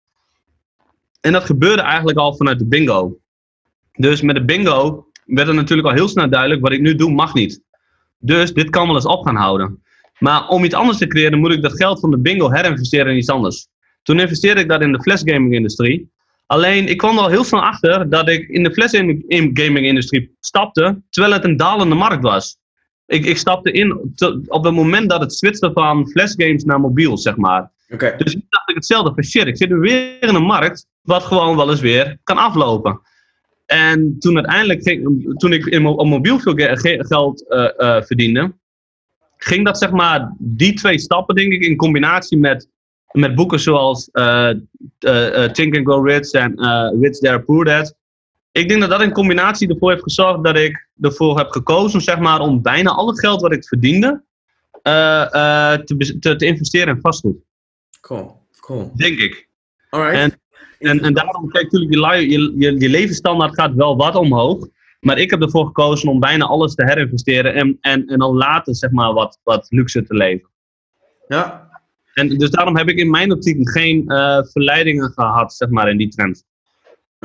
En dat gebeurde eigenlijk al vanuit de bingo. Dus met de bingo werd het natuurlijk al heel snel duidelijk, wat ik nu doe mag niet. Dus dit kan wel eens op gaan houden. Maar om iets anders te creëren, moet ik dat geld van de bingo herinvesteren in iets anders. Toen investeerde ik dat in de flashgaming industrie. Alleen, ik kwam er al heel snel achter dat ik in de fles in, in gaming-industrie stapte, terwijl het een dalende markt was. Ik, ik stapte in te- op het moment dat het switchte van flashgames naar mobiel, zeg maar. Oké. Dus ik dacht ik hetzelfde van shit, ik zit nu weer in een markt wat gewoon wel eens weer kan aflopen. En toen uiteindelijk, ging, toen ik in, mobiel veel ge- ge- geld eh, eh, verdiende, ging dat zeg maar, die twee stappen denk ik in combinatie met, met boeken zoals eh, Think and Go Rich en Rich Dad Poor Dad. Ik denk dat dat in combinatie ervoor heeft gezorgd dat ik ervoor heb gekozen zeg maar, om bijna al het geld wat ik verdiende te, te, te investeren in vastgoed. Cool. Cool. Denk ik. Alright. En- En, en daarom, kijk, natuurlijk, je, je, je, je levensstandaard gaat wel wat omhoog. Maar ik heb ervoor gekozen om bijna alles te herinvesteren. En, en, en dan later, zeg maar, wat, wat luxe te leven. ja. En dus daarom heb ik in mijn optiek geen eh, verleidingen gehad, zeg maar, in die trend.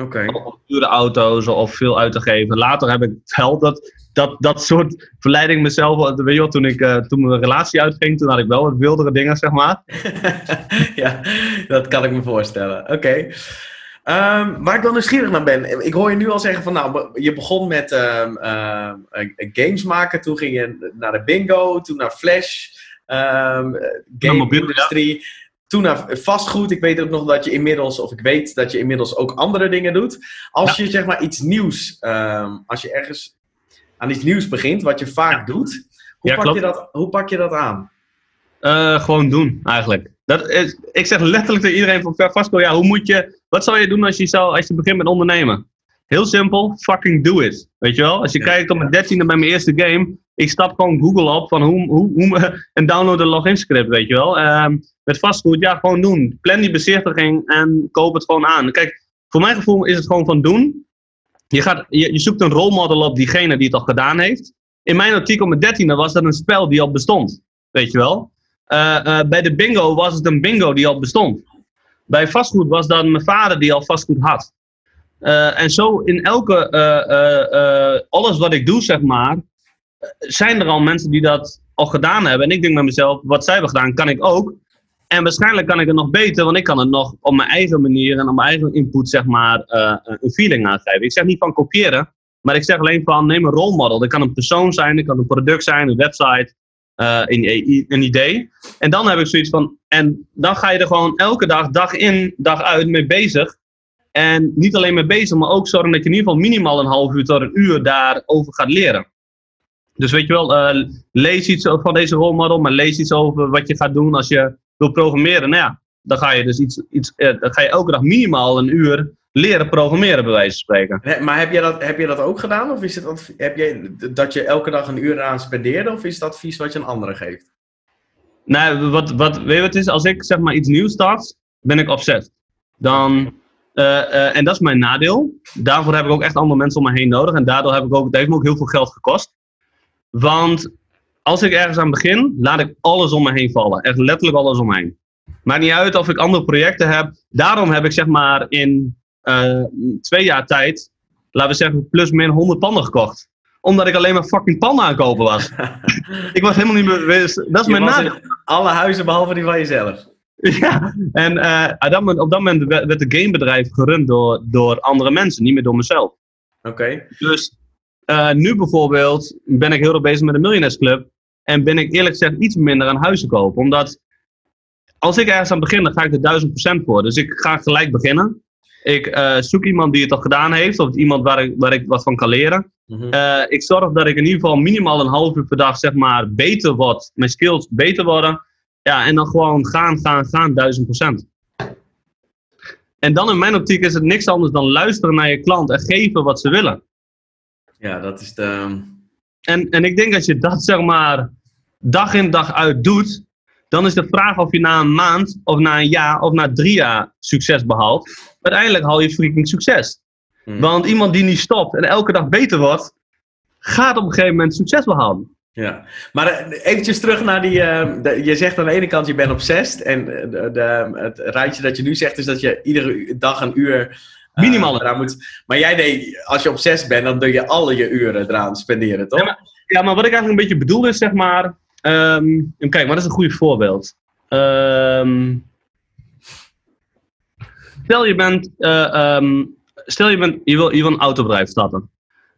Oké. Of dure auto's of veel uit te geven. Later heb ik wel dat, dat, dat soort verleiding mezelf. Weet je wel, toen, ik, eh, toen mijn relatie uitging, toen had ik wel wat wildere dingen, zeg maar. ja, dat kan ik me voorstellen. Oké. Ehm, waar ik wel nieuwsgierig naar ben. Ik hoor je nu al zeggen van, nou, je begon met ehm, ehm, eh, games maken. Toen ging je naar de bingo. Toen naar Flash. ehm game mobiel, industrie. Toen naar vastgoed. Ik weet ook nog dat je inmiddels, of ik weet dat je inmiddels ook andere dingen doet. Als je zeg maar iets nieuws, ehm, als je ergens aan iets nieuws begint, wat je vaak doet. Hoe, Ja, pak je dat, hoe pak je dat aan? Eh, gewoon doen, eigenlijk. Dat is, ik zeg letterlijk tegen iedereen van Vasco, ja, hoe moet je, wat zou je doen als je, zou, als je begint met ondernemen? Heel simpel, fucking do it. Weet je wel? Als je Ja. kijkt op mijn dertiende bij mijn eerste game, ik stap gewoon Google op van hoe, hoe, hoe en download een login script, weet je wel? Ehm, met vastgoed, ja, gewoon doen. Plan die bezichtiging en koop het gewoon aan. Kijk, voor mijn gevoel is het gewoon van doen. Je, gaat, je, je zoekt een rolmodel op diegene die het al gedaan heeft. In mijn op mijn dertiende was dat een spel die al bestond. Weet je wel? Eh, eh, bij de bingo was het een bingo die al bestond. Bij vastgoed was dat mijn vader die al vastgoed had. Eh, en zo in elke, alles wat ik doe, zeg maar, zijn er al mensen die dat al gedaan hebben. En ik denk bij mezelf, wat zij hebben gedaan, kan ik ook. En waarschijnlijk kan ik het nog beter, want ik kan het nog op mijn eigen manier en op mijn eigen input, zeg maar, eh, een feeling aangeven. Ik zeg niet van kopiëren, maar ik zeg alleen van neem een rolmodel. Dat kan een persoon zijn, dat kan een product zijn, een website, eh, een, een idee. En dan heb ik zoiets van, en dan ga je er gewoon elke dag, dag in, dag uit mee bezig. En niet alleen mee bezig, maar ook zorgen dat je in ieder geval minimaal een half uur tot een uur daarover gaat leren. Dus weet je wel, eh, lees iets van deze rolmodel, maar lees iets over wat je gaat doen als je wil programmeren. Nou ja, dan ga je dus iets, iets eh, dan ga je elke dag minimaal een uur leren programmeren, bij wijze van spreken. Maar heb je, dat, heb je dat ook gedaan? Of is het heb je dat je elke dag een uur eraan spendeerde? Of is het advies wat je een andere geeft? Nou, wat, wat, weet je wat het is? Als ik zeg maar iets nieuws start, ben ik obsessed. Dan, eh, en dat is mijn nadeel. Daarvoor heb ik ook echt andere mensen om me heen nodig. En daardoor heb ik ook, het heeft me ook heel veel geld gekost. Want als ik ergens aan begin, laat ik alles om me heen vallen. Echt letterlijk alles om me heen. Maakt niet uit of ik andere projecten heb. Daarom heb ik zeg maar in eh, twee jaar tijd, laten we zeggen, plus min 100 panden gekocht. Omdat ik alleen maar fucking panden aankopen was. ik was helemaal niet bewust. Dat is Je mijn nadeel. alle huizen behalve die van jezelf. Ja, en eh, op dat moment- werd het gamebedrijf gerund door, door andere mensen, niet meer door mezelf. Oké. Dus eh, nu bijvoorbeeld ben ik heel erg bezig met de Millionaires Club. En ben ik eerlijk gezegd iets minder aan huizen kopen. Omdat als ik ergens aan begin, dan ga ik er duizend procent voor. Dus ik ga gelijk beginnen. Ik eh, zoek iemand die het al gedaan heeft. Of iemand waar ik, waar ik wat van kan leren. Mhm. Eh, ik zorg dat ik in ieder geval minimaal een half uur per dag zeg maar beter word. Mijn skills beter worden. Ja, en dan gewoon gaan, gaan, gaan, duizend procent. En dan in mijn optiek is het niks anders dan luisteren naar je klant en geven wat ze willen. Ja, dat is de... En, en ik denk als je dat zeg maar dag in dag uit doet, dan is de vraag of je na een maand of na een jaar of na drie jaar succes behaalt. Uiteindelijk haal je freaking succes. Hmm. Want iemand die niet stopt en elke dag beter wordt, gaat op een gegeven moment succes behalen. Ja, maar eh, eventjes terug naar die... eh, de- je zegt aan de ene kant je bent obsessed. En eh, de, de- het rijtje dat je nu zegt is dat je iedere dag een uur... eh, Minimaal. moet, maar jij deed, als je obsessed bent, dan doe je alle je uren eraan spenderen, toch? Ja, maar- Ja, maar wat ik eigenlijk een beetje bedoel is, zeg maar. kijk, maar dat is een goed voorbeeld. Ehm, stel je bent, eh, ehm, stel je, bent je, wil, je wil een autobedrijf starten.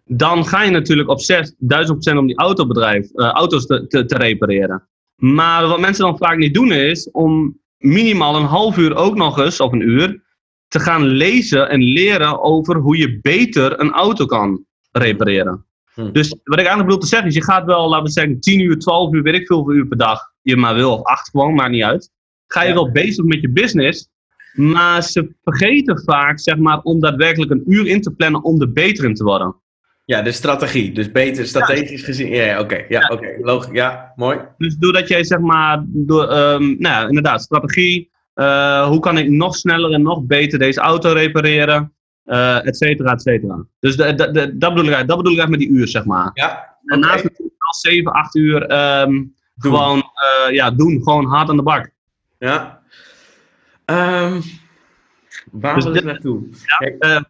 Dan ga je natuurlijk op 6000% om die autobedrijf, eh, auto's te, te, te repareren. Maar wat mensen dan vaak niet doen is om minimaal een half uur ook nog eens, of een uur, te gaan lezen en leren over hoe je beter een auto kan repareren. Hm. Dus wat ik eigenlijk bedoel te zeggen is, je gaat wel, laten we zeggen, 10 uur, 12 uur, weet ik veel uur per dag je maar wil, of 8 gewoon, maakt niet uit. Ga je Ja. wel bezig met je business, maar ze vergeten vaak, zeg maar, om daadwerkelijk een uur in te plannen om er beter in te worden. Ja, de strategie. Dus beter strategisch gezien. Ja, ja oké. Ja, oké. Logisch. Ja, mooi. Dus doordat jij, zeg maar, door, ehm, nou ja, inderdaad, strategie, eh, hoe kan ik nog sneller en nog beter deze auto repareren, eh et cetera, et cetera. Dus de, de, de- dat, bedoel ik, eigenlijk- dat bedoel ik eigenlijk met die uur, zeg maar. Ja, En naast natuurlijk wel 7, 8 uur ehm, gewoon eh, ja, doen, gewoon hard aan de bak. Ja. Ehm, waar Dus dit- naartoe? Eh,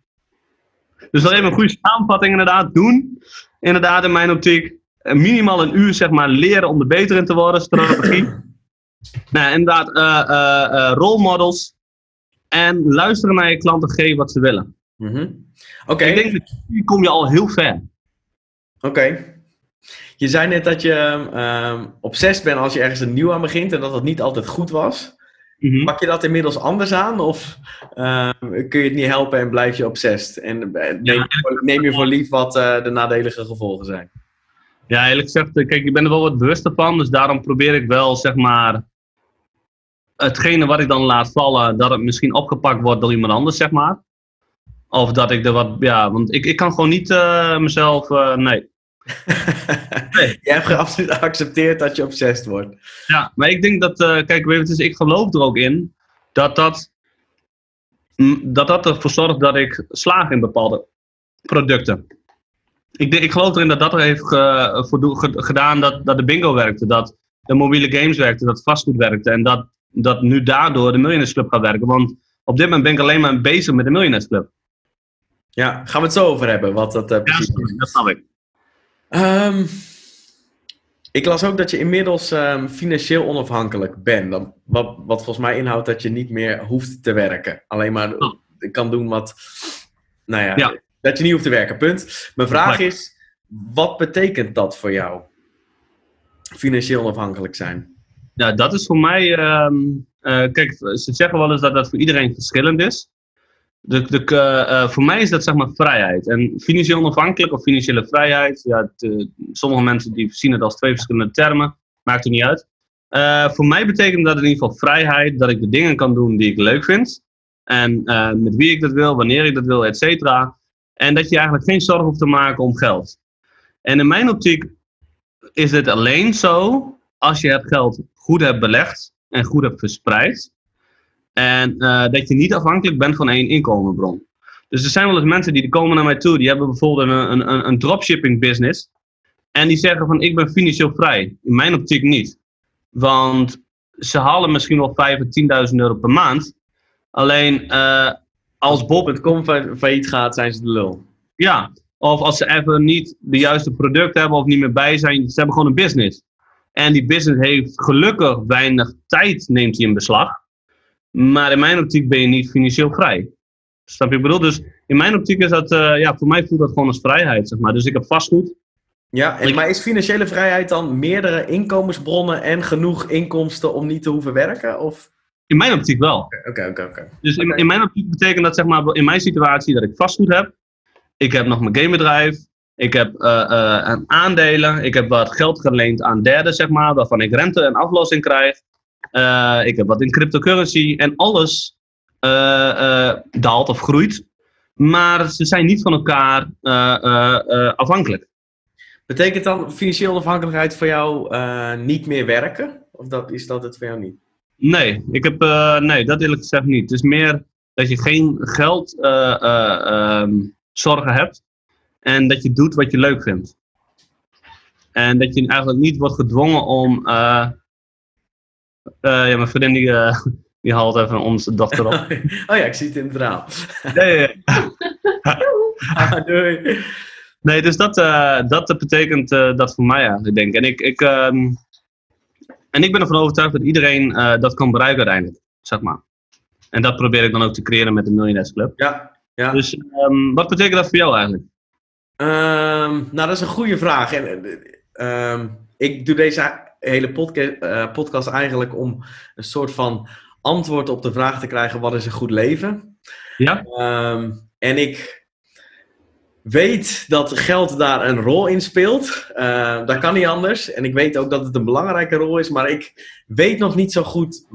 dus even een goede samenvatting inderdaad. Doen, inderdaad in mijn optiek. minimaal een uur zeg maar leren om er beter in te worden. Strategie. nou, inderdaad, eh eh, eh, role models. En luisteren naar je klanten, geven wat ze willen. mhm. Oké. Ik denk dat hier kom je al heel ver. Oké. Je zei net dat je ehm obsessief bent als je ergens een nieuw aan begint en dat dat niet altijd goed was. Mhm. Pak je dat inmiddels anders aan of ehm, kun je het niet helpen en blijf je obsessed? En neem, Ja. neem je voor lief wat de nadelige gevolgen zijn? Ja, eerlijk gezegd, kijk, ik ben er wel wat bewuster van. Dus daarom probeer ik wel, zeg maar, hetgene wat ik dan laat vallen, dat het misschien opgepakt wordt door iemand anders, zeg maar. Of dat ik er wat, ja, want ik, ik kan gewoon niet eh, mezelf, eh, nee. Nee. Je hebt absoluut geaccepteerd dat je obsessed wordt. Ja, maar ik denk dat, eh, kijk, weet je, ik geloof er ook in dat dat, mm, dat dat ervoor zorgt dat ik slaag in bepaalde producten. Ik, denk, ik geloof erin dat dat er heeft ge- gedaan dat, dat de bingo werkte, dat de mobiele games werkten, dat vastgoed werkte en dat, dat nu daardoor de Millionaires Club gaat werken. Want op dit moment ben ik alleen maar bezig met de Millionaires Club. Ja, gaan we het zo over hebben, wat dat eh, precies is. dat snap ik. Ehm, ik las ook dat je inmiddels ehm, financieel onafhankelijk bent. Dan- Wat, wat volgens mij inhoudt dat je niet meer hoeft te werken. Alleen maar Oh. kan doen wat. Nou ja, Ja. dat je niet hoeft te werken. Punt. Mijn vraag is: wat betekent dat voor jou? Financieel onafhankelijk zijn. Ja, dat is voor mij. ehm, eh, kijk, ze zeggen wel eens dat dat voor iedereen verschillend is. De, de, eh, eh, voor mij is dat zeg maar vrijheid. En financieel onafhankelijk of financiële vrijheid. Ja, het, sommige mensen die zien het als twee verschillende termen. Maakt er niet uit. Voor mij betekent dat in ieder geval vrijheid. Dat ik de dingen kan doen die ik leuk vind. En met wie ik dat wil, wanneer ik dat wil, et cetera. En dat je eigenlijk geen zorgen hoeft te maken om geld. En in mijn optiek is dit alleen zo als je het geld goed belegd en goed hebt verspreid. En eh, dat je niet afhankelijk bent van één inkomenbron. Dus er zijn wel eens mensen die komen naar mij toe, die hebben bijvoorbeeld een, een, een, dropshipping business. En die zeggen van ik ben financieel vrij. In mijn optiek niet. Want ze halen misschien wel 5 of 10.000 euro per maand. Alleen eh, als Bob failliet gaat, zijn ze de lul. ja, of als ze even niet de juiste product hebben of niet meer bij zijn. Ze hebben gewoon een business. En die business heeft gelukkig weinig tijd, neemt hij in beslag. Maar in mijn optiek ben je niet financieel vrij. Snap je wat ik bedoel? Dus in mijn optiek is dat, eh, ja, voor mij voelt dat gewoon als vrijheid, zeg maar. Dus ik heb vastgoed. Ja, en, maar is financiële vrijheid dan meerdere inkomensbronnen en genoeg inkomsten om niet te hoeven werken? Of? In mijn optiek wel. Oké, oké, oké. Dus in, in mijn optiek betekent dat, zeg maar, in mijn situatie dat ik vastgoed heb. Ik heb nog mijn gamebedrijf. Ik heb eh, eh, aandelen. Ik heb wat geld geleend aan derden, zeg maar, waarvan ik rente en aflossing krijg. Eh, ik heb wat in cryptocurrency. En alles daalt of groeit. Maar ze zijn niet van elkaar afhankelijk. Betekent dan financiële onafhankelijkheid voor jou niet meer werken? Of dat, is dat het voor jou niet? Nee, ik heb, nee, dat eerlijk gezegd niet. Het is meer dat je geen geld eh, ehm, zorgen hebt en dat je doet wat je leuk vindt. En dat je eigenlijk niet wordt gedwongen om. eh, eh, ja, mijn vriendin die, eh, die haalt even onze dochter op. oh ja, ik zie het in het verhaal. Nee, Ah, doei. nee dus dat, dat betekent dat voor mij eigenlijk, denk ik. En ik, ik, ehm, en ik ben ervan overtuigd dat iedereen dat kan bereiken uiteindelijk, zeg maar. En dat probeer ik dan ook te creëren met de Miljonairs Club. Ja, ja. Dus ehm, wat betekent dat voor jou eigenlijk? Ehm, nou, dat is een goede vraag. En, eh, ehm, ik doe deze hele podca eh, podcast eigenlijk om een soort van antwoord op de vraag te krijgen: wat is een goed leven? Ja. Ehm, en ik weet dat geld daar een rol in speelt. Uh, dat kan niet anders. En ik weet ook dat het een belangrijke rol is, maar ik weet nog niet zo goed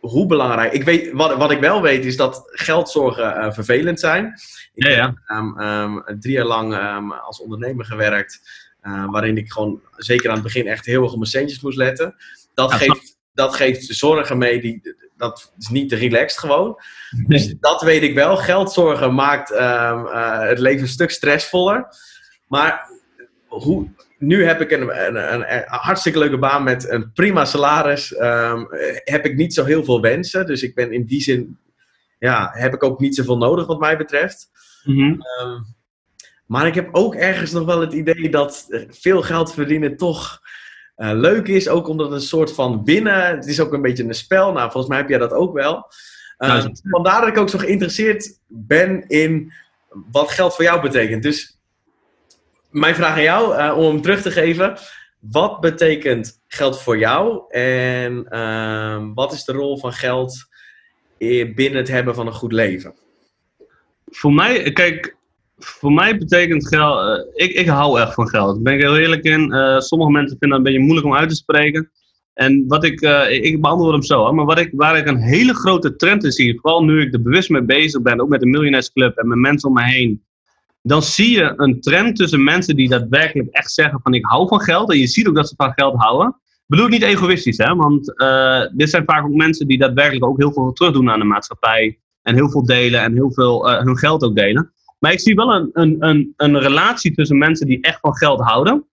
hoe belangrijk. Ik weet, wat, wat ik wel weet is dat geldzorgen uh, vervelend zijn. Ik ja, ja. heb um, drie jaar lang um, als ondernemer gewerkt, uh, waarin ik gewoon zeker aan het begin echt heel erg op mijn centjes moest letten. Dat, ja, geeft, dat geeft zorgen mee, die, dat is niet relaxed gewoon. Nee. Dus dat weet ik wel. Geldzorgen maakt uh, het leven een stuk stressvoller. Maar hoe, nu heb ik een, een, een, een, hartstikke leuke baan met een prima salaris. Um, heb ik niet zo heel veel wensen. Dus ik ben in die zin, ja, heb ik ook niet zoveel nodig wat mij betreft. Mm -hmm. um, maar ik heb ook ergens nog wel het idee dat veel geld verdienen toch uh, leuk is. Ook omdat het een soort van winnen. Het is ook een beetje een spel. Nou, volgens mij heb jij dat ook wel. Uh, vandaar dat ik ook zo geïnteresseerd ben in wat geld voor jou betekent. Dus mijn vraag aan jou, uh, om hem terug te geven. Wat betekent geld voor jou? En uh, wat is de rol van geld binnen het hebben van een goed leven? Voor mij, kijk, voor mij betekent geld. Uh, ik, ik hou echt van geld. Daar ben ik heel eerlijk in. Uh, sommige mensen vinden dat een beetje moeilijk om uit te spreken. En wat ik, uh, ik beantwoord hem zo, hè, maar wat ik, waar ik een hele grote trend in zie, vooral nu ik er bewust mee bezig ben, ook met de Miljonairsclub en met mensen om me heen, dan zie je een trend tussen mensen die daadwerkelijk echt zeggen van ik hou van geld. En je ziet ook dat ze van geld houden. Ik bedoel niet egoïstisch, hè, want uh, dit zijn vaak ook mensen die daadwerkelijk ook heel veel terugdoen aan de maatschappij. En heel veel delen en heel veel uh, hun geld ook delen. Maar ik zie wel een, een, een, een relatie tussen mensen die echt van geld houden.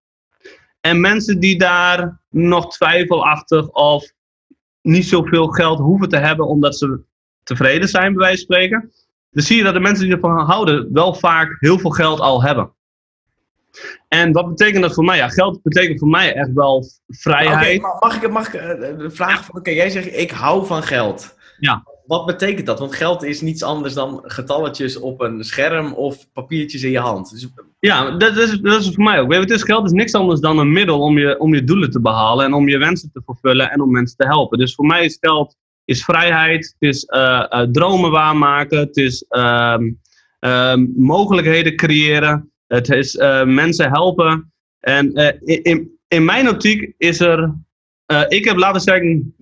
En mensen die daar nog twijfelachtig of niet zoveel geld hoeven te hebben omdat ze tevreden zijn, bij wijze van spreken. Dan zie je dat de mensen die ervan houden wel vaak heel veel geld al hebben. En wat betekent dat voor mij? Ja, geld betekent voor mij echt wel vrijheid. Okay, mag ik, mag ik uh, de vraag van, oké, jij zegt ik hou van geld. Ja. Wat betekent dat? Want geld is niets anders dan getalletjes op een scherm of papiertjes in je hand. Dus... Ja, dat is, dat is voor mij ook. Het is, geld is niks anders dan een middel om je, om je doelen te behalen en om je wensen te vervullen en om mensen te helpen. Dus voor mij is geld is vrijheid, het is uh, uh, dromen waarmaken, het is uh, mogelijkheden creëren, het is uh, mensen helpen. En in, in, mijn optiek is er, ik heb laten zeggen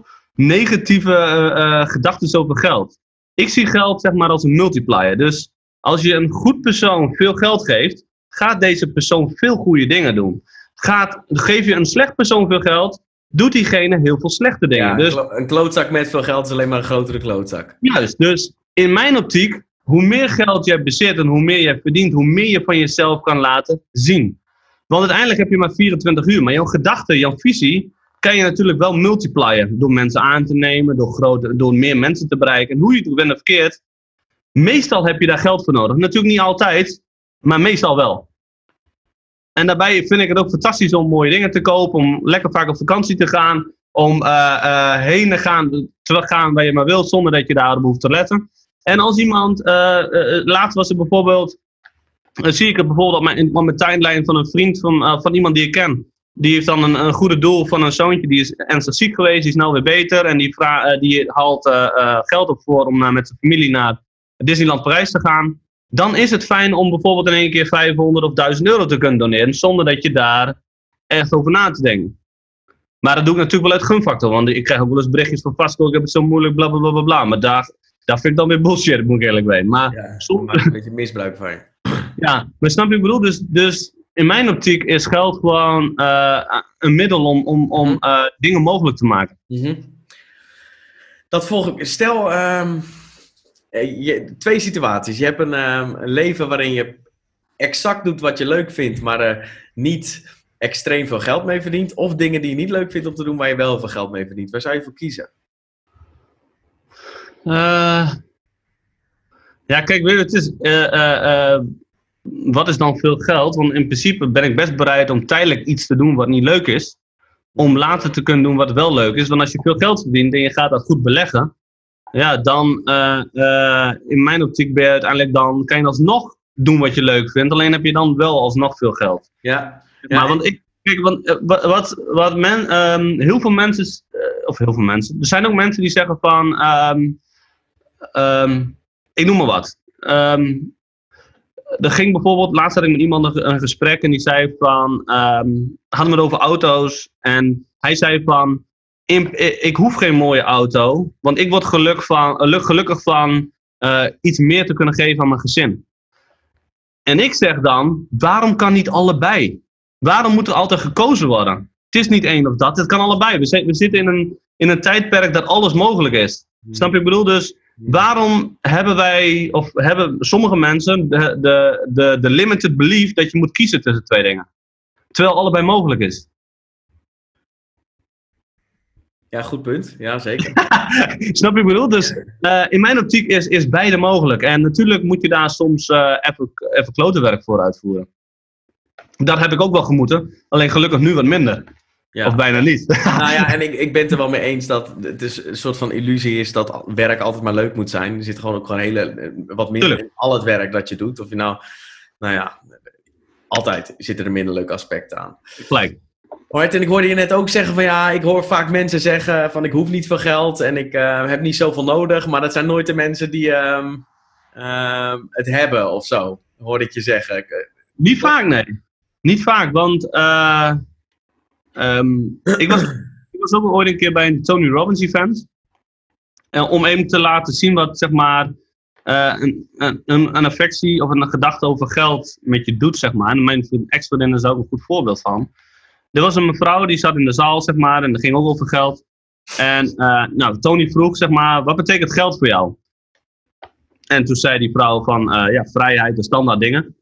0,0 negatieve gedachten over geld. Ik zie geld zeg maar als een multiplier. Dus als je een goed persoon veel geld geeft, gaat deze persoon veel goede dingen doen. Gaat, geef je een slecht persoon veel geld, doet diegene heel veel slechte dingen. Ja, dus, een klootzak met veel geld is alleen maar een grotere klootzak. Juist, dus in mijn optiek, hoe meer geld jij bezit en hoe meer jij verdient, hoe meer je van jezelf kan laten zien. Want uiteindelijk heb je maar 24 uur, maar jouw gedachte, jouw visie, kan je natuurlijk wel multiplyen. Door mensen aan te nemen, door, grote, door meer mensen te bereiken. En hoe je het ook bent of verkeerd, meestal heb je daar geld voor nodig. Natuurlijk niet altijd, maar meestal wel. En daarbij vind ik het ook fantastisch om mooie dingen te kopen, om lekker vaak op vakantie te gaan, om uh, uh, heen te gaan, teruggaan waar je maar wilt, zonder dat je daar op hoeft te letten. En als iemand, uh, laatst was er bijvoorbeeld, zie ik het bijvoorbeeld op mijn, op mijn tijdlijn van een vriend van, van iemand die ik ken. Die heeft dan een, een goede doel van een zoontje, die is ernstig ziek geweest, die is nou weer beter. En die, vra die haalt geld op voor om met zijn familie naar Disneyland Parijs te gaan dan is het fijn om bijvoorbeeld in één keer 500 of 1000 euro te kunnen doneren, zonder dat je daar echt over na te denken. Maar dat doe ik natuurlijk wel uit gunfactor, want ik krijg ook wel eens berichtjes van Vasco, ik heb het zo moeilijk, bla bla bla bla. bla. Maar daar, daar vind ik dan weer bullshit, moet ik eerlijk weten. Maar, ja, soms... een beetje misbruik van je. Ja, maar snap je wat ik bedoel? Dus, dus in mijn optiek is geld gewoon uh, een middel om, om, om uh, dingen mogelijk te maken. Mm -hmm. Dat volg ik. Stel, um je, twee situaties. Je hebt een, um, een, leven waarin je exact doet wat je leuk vindt, maar uh, niet extreem veel geld mee verdient. Of dingen die je niet leuk vindt om te doen, waar je wel veel geld mee verdient. Waar zou je voor kiezen? Uh, ja, kijk, het is. Wat is dan veel geld? Want in principe ben ik best bereid om tijdelijk iets te doen wat niet leuk is. Om later te kunnen doen wat wel leuk is. Want als je veel geld verdient en je gaat dat goed beleggen ja, dan uh, uh, in mijn optiek ben je uiteindelijk dan, kan je alsnog doen wat je leuk vindt. Alleen heb je dan wel alsnog veel geld. Ja. maar want ik, kijk, want, uh, wat, wat men, um, heel veel mensen, of heel veel mensen, er zijn ook mensen die zeggen van, um, um, ik noem maar wat. er ging bijvoorbeeld, laatst had ik met iemand een, een gesprek en die zei van, hadden we het over auto's en hij zei van, ik hoef geen mooie auto, want ik word geluk van, gelukkig van uh, iets meer te kunnen geven aan mijn gezin. En ik zeg dan, waarom kan niet allebei? Waarom moet er altijd gekozen worden? Het is niet één of dat, het kan allebei. We, we zitten in een, in een tijdperk dat alles mogelijk is. Snap je? Ik bedoel dus, waarom hebben wij, of hebben sommige mensen de, de, de, de limited belief dat je moet kiezen tussen twee dingen? Terwijl allebei mogelijk is. Ja, goed punt. Ja, zeker. Snap je ik bedoel? Dus uh, in mijn optiek is, is beide mogelijk. En natuurlijk moet je daar soms uh, even, even klote werk voor uitvoeren. Dat heb ik ook wel gemoeten. Alleen gelukkig nu wat minder. Ja. Of bijna niet. nou ja, en ik, ik ben het er wel mee eens dat het dus een soort van illusie is dat werk altijd maar leuk moet zijn. Er zit gewoon ook gewoon hele, wat minder Tuurlijk. in al het werk dat je doet. Of je nou, nou ja, altijd zitten er minder leuke aspecten aan. Gelijk. En ik hoorde je net ook zeggen van ja, ik hoor vaak mensen zeggen van ik hoef niet veel geld en ik uh, heb niet zoveel nodig. Maar dat zijn nooit de mensen die uh, uh, het hebben of zo, hoorde ik je zeggen. Niet vaak, nee. Niet vaak, want uh, um, ik, was, ik was ook ooit een keer bij een Tony Robbins event. Om even te laten zien wat zeg maar een, een, een, affectie of een gedachte over geld met je doet, zeg maar. En mijn ex-vriendin is daar ook een goed voorbeeld van. Er was een mevrouw die zat in de zaal, zeg maar, en dat ging ook over geld. En uh, nou, Tony vroeg, zeg maar, wat betekent geld voor jou? En toen zei die vrouw van, uh, ja, vrijheid, de standaard dingen.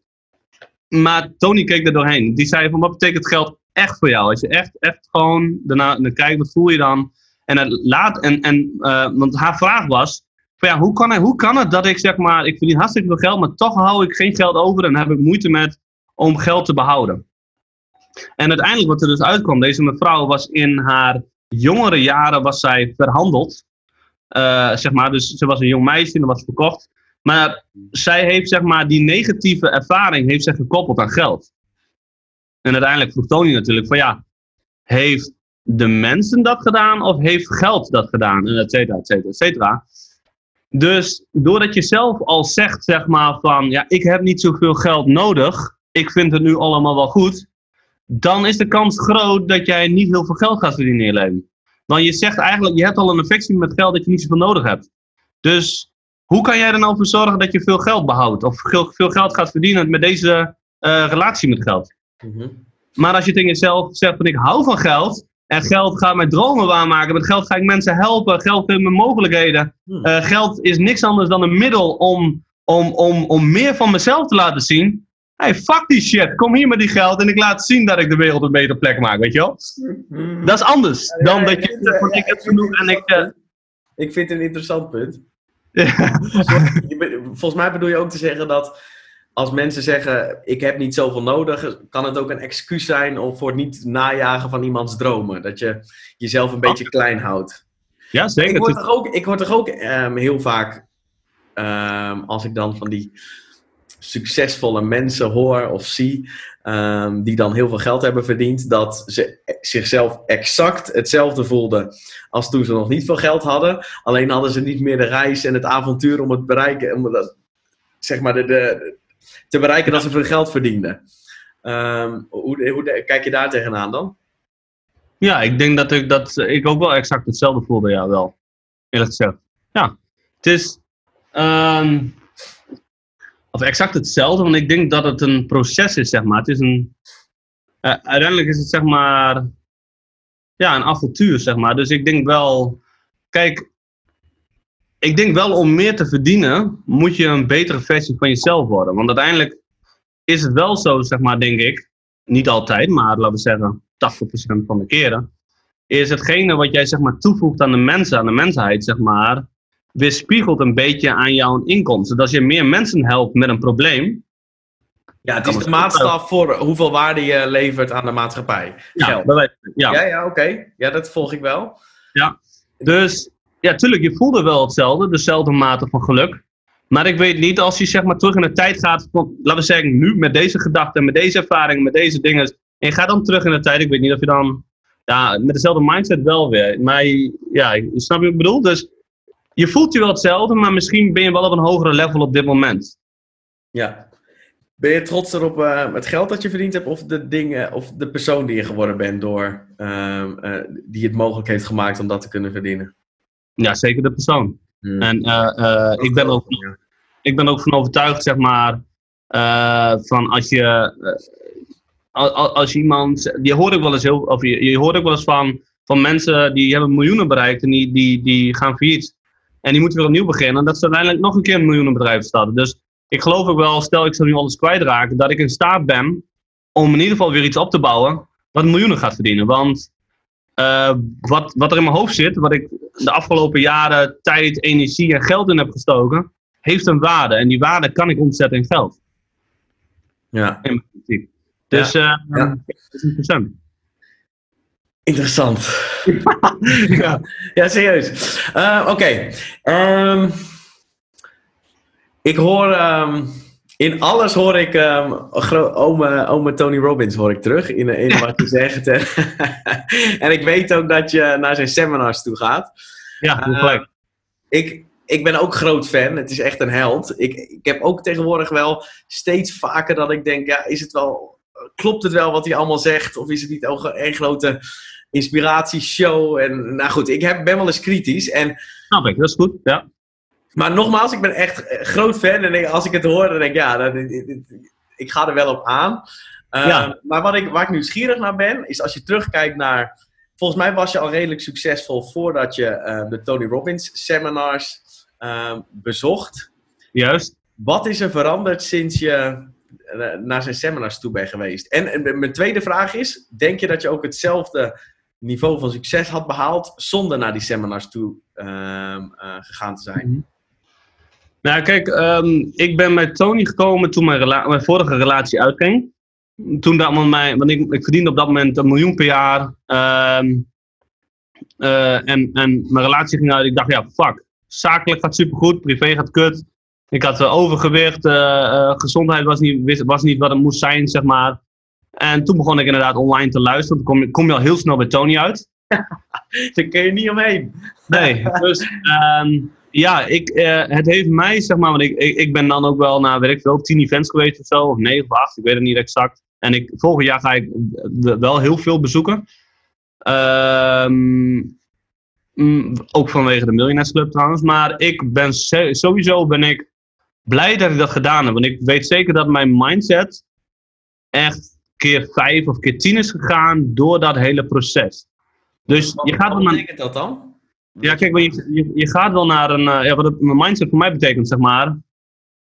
Maar Tony keek er doorheen. Die zei van, wat betekent geld echt voor jou? Als je echt, echt gewoon daarna, dan kijkt, wat voel je dan? En, het laat, en, en uh, want haar vraag was, van, ja, hoe, kan het, hoe kan het dat ik, zeg maar, ik verdien hartstikke veel geld, maar toch hou ik geen geld over en heb ik moeite met om geld te behouden? En uiteindelijk wat er dus uitkwam, deze mevrouw was in haar jongere jaren was zij verhandeld. Uh, zeg maar, dus ze was een jong meisje en was verkocht. Maar zij heeft zeg maar die negatieve ervaring heeft zij gekoppeld aan geld. En uiteindelijk vroeg Tony natuurlijk van ja, heeft de mensen dat gedaan of heeft geld dat gedaan? En et cetera, et cetera, et cetera. Dus doordat je zelf al zegt zeg maar van ja, ik heb niet zoveel geld nodig. Ik vind het nu allemaal wel goed dan is de kans groot dat jij niet heel veel geld gaat verdienen in je leven. Want je zegt eigenlijk, je hebt al een affectie met geld dat je niet zoveel nodig hebt. Dus hoe kan jij er nou voor zorgen dat je veel geld behoudt? Of veel geld gaat verdienen met deze uh, relatie met geld? Mhm. Maar als je tegen jezelf zegt van ik hou van geld. En geld gaat mijn dromen waarmaken. Met geld ga ik mensen helpen. Geld geeft me mogelijkheden. Uh, geld is niks anders dan een middel om, om, om, om meer van mezelf te laten zien hey, fuck die shit, kom hier met die geld en ik laat zien dat ik de wereld een betere plek maak, weet je wel? Mm-hmm. Dat is anders dan dat je zegt van ik heb genoeg en ik... Uh... Ik vind het een interessant punt. Volgens mij bedoel je ook te zeggen dat als mensen zeggen ik heb niet zoveel nodig, kan het ook een excuus zijn om voor het niet najagen van iemands dromen. Dat je jezelf een beetje klein houdt. Ja, zeker. Ik hoor toch ook, ik hoor toch ook um, heel vaak, um, als ik dan van die succesvolle mensen hoor of zie, um, die dan heel veel geld hebben verdiend, dat ze zichzelf exact hetzelfde voelden als toen ze nog niet veel geld hadden. Alleen hadden ze niet meer de reis en het avontuur om het bereiken, om dat, zeg maar de, de, te bereiken dat ze veel geld verdienden. Um, hoe, hoe kijk je daar tegenaan dan? Ja, ik denk dat ik, dat ik ook wel exact hetzelfde voelde, ja, wel. Eerlijk gezegd. Ja, het is. Um, of exact hetzelfde, want ik denk dat het een proces is, zeg maar. Het is een, uh, uiteindelijk is het, zeg maar, ja, een avontuur, zeg maar. Dus ik denk wel, kijk, ik denk wel om meer te verdienen, moet je een betere versie van jezelf worden. Want uiteindelijk is het wel zo, zeg maar, denk ik, niet altijd, maar laten we zeggen 80% van de keren, is hetgene wat jij, zeg maar, toevoegt aan de mensen, aan de mensheid, zeg maar, weerspiegelt een beetje aan jouw inkomsten. Dus als je meer mensen helpt met een probleem. Ja, het is de maatstaf voor hoeveel waarde je levert aan de maatschappij. Ja, ja. ja, ja oké. Ja, dat volg ik wel. Ja, dus ja, tuurlijk, je voelde wel hetzelfde, dezelfde mate van geluk. Maar ik weet niet, als je zeg maar terug in de tijd gaat, van, laten we zeggen, nu met deze gedachten, met deze ervaring, met deze dingen. En je gaat dan terug in de tijd, ik weet niet of je dan, ja, met dezelfde mindset wel weer. Maar ja, snap je wat ik bedoel? Dus je voelt je wel hetzelfde, maar misschien ben je wel op een hogere level op dit moment. Ja. Ben je trots erop uh, het geld dat je verdiend hebt of de dingen of de persoon die je geworden bent door uh, uh, die het mogelijk heeft gemaakt om dat te kunnen verdienen? Ja, zeker de persoon. Hmm. En ik, ben ook, ik ben ook van overtuigd, zeg maar, van als je, als iemand, je hoort ook wel eens heel, of je, je hoort ook wel eens van, van mensen die hebben miljoenen bereikt en die, die, die gaan failliet. En die moeten weer opnieuw beginnen. En dat ze uiteindelijk nog een keer een miljoenenbedrijf starten. Dus ik geloof ook wel, stel ik zou nu alles kwijtraken, dat ik in staat ben om in ieder geval weer iets op te bouwen wat miljoenen gaat verdienen. Want uh, wat, wat er in mijn hoofd zit, wat ik de afgelopen jaren tijd, energie en geld in heb gestoken, heeft een waarde. En die waarde kan ik omzetten in geld. Ja. In principe. Dus ja. Uh, ja. 100%. Interessant. ja. ja, serieus. Uh, Oké. Okay. Um, ik hoor. Um, in alles hoor ik um, ome, ome Tony Robbins hoor ik terug in, in wat je zegt. en ik weet ook dat je naar zijn seminars toe gaat. Ja, uh, gelijk. ik, ik ben ook groot fan. Het is echt een held. Ik, ik heb ook tegenwoordig wel steeds vaker dat ik denk, ja, is het wel, klopt het wel wat hij allemaal zegt? Of is het niet ook een grote inspiratieshow. En nou goed, ik heb, ben wel eens kritisch. En, Snap ik, dat is goed. Ja. Maar nogmaals, ik ben echt groot fan. En als ik het hoor, dan denk ik, ja, ik ga er wel op aan. Uh, ja. Maar wat ik, waar ik nieuwsgierig naar ben, is als je terugkijkt naar. Volgens mij was je al redelijk succesvol voordat je uh, de Tony Robbins seminars uh, bezocht. Juist. Wat is er veranderd sinds je naar zijn seminars toe bent geweest? En, en mijn tweede vraag is: denk je dat je ook hetzelfde niveau van succes had behaald zonder naar die seminars toe uh, uh, gegaan te zijn? Mhm. Nou, kijk, um, ik ben bij Tony gekomen toen mijn, mijn vorige relatie uitging. Toen dat mijn, want ik, ik verdiende op dat moment een miljoen per jaar. Um, uh, en, en mijn relatie ging uit. Ik dacht, ja, fuck. Zakelijk gaat supergoed, privé gaat kut. Ik had overgewicht, gezondheid was niet, was niet wat het moest zijn, zeg maar. En toen begon ik inderdaad online te luisteren. Toen kom je, kom je al heel snel bij Tony uit. Daar kun je niet omheen. Nee, dus um, ja, ik, uh, het heeft mij, zeg maar, want ik, ik, ik, ben dan ook wel naar, weet ik veel, tien events geweest of zo, of negen of acht, ik weet het niet exact. En ik, volgend jaar ga ik wel heel veel bezoeken. Um, ook vanwege de Millionaires Club trouwens. Maar ik ben sowieso ben ik blij dat ik dat gedaan heb. Want ik weet zeker dat mijn mindset echt keer vijf of keer tien is gegaan door dat hele proces. Dus wat, je gaat wat betekent dat dan? Ja, kijk, je, je, je gaat wel naar een. Uh, ja, wat het mindset voor mij betekent, zeg maar,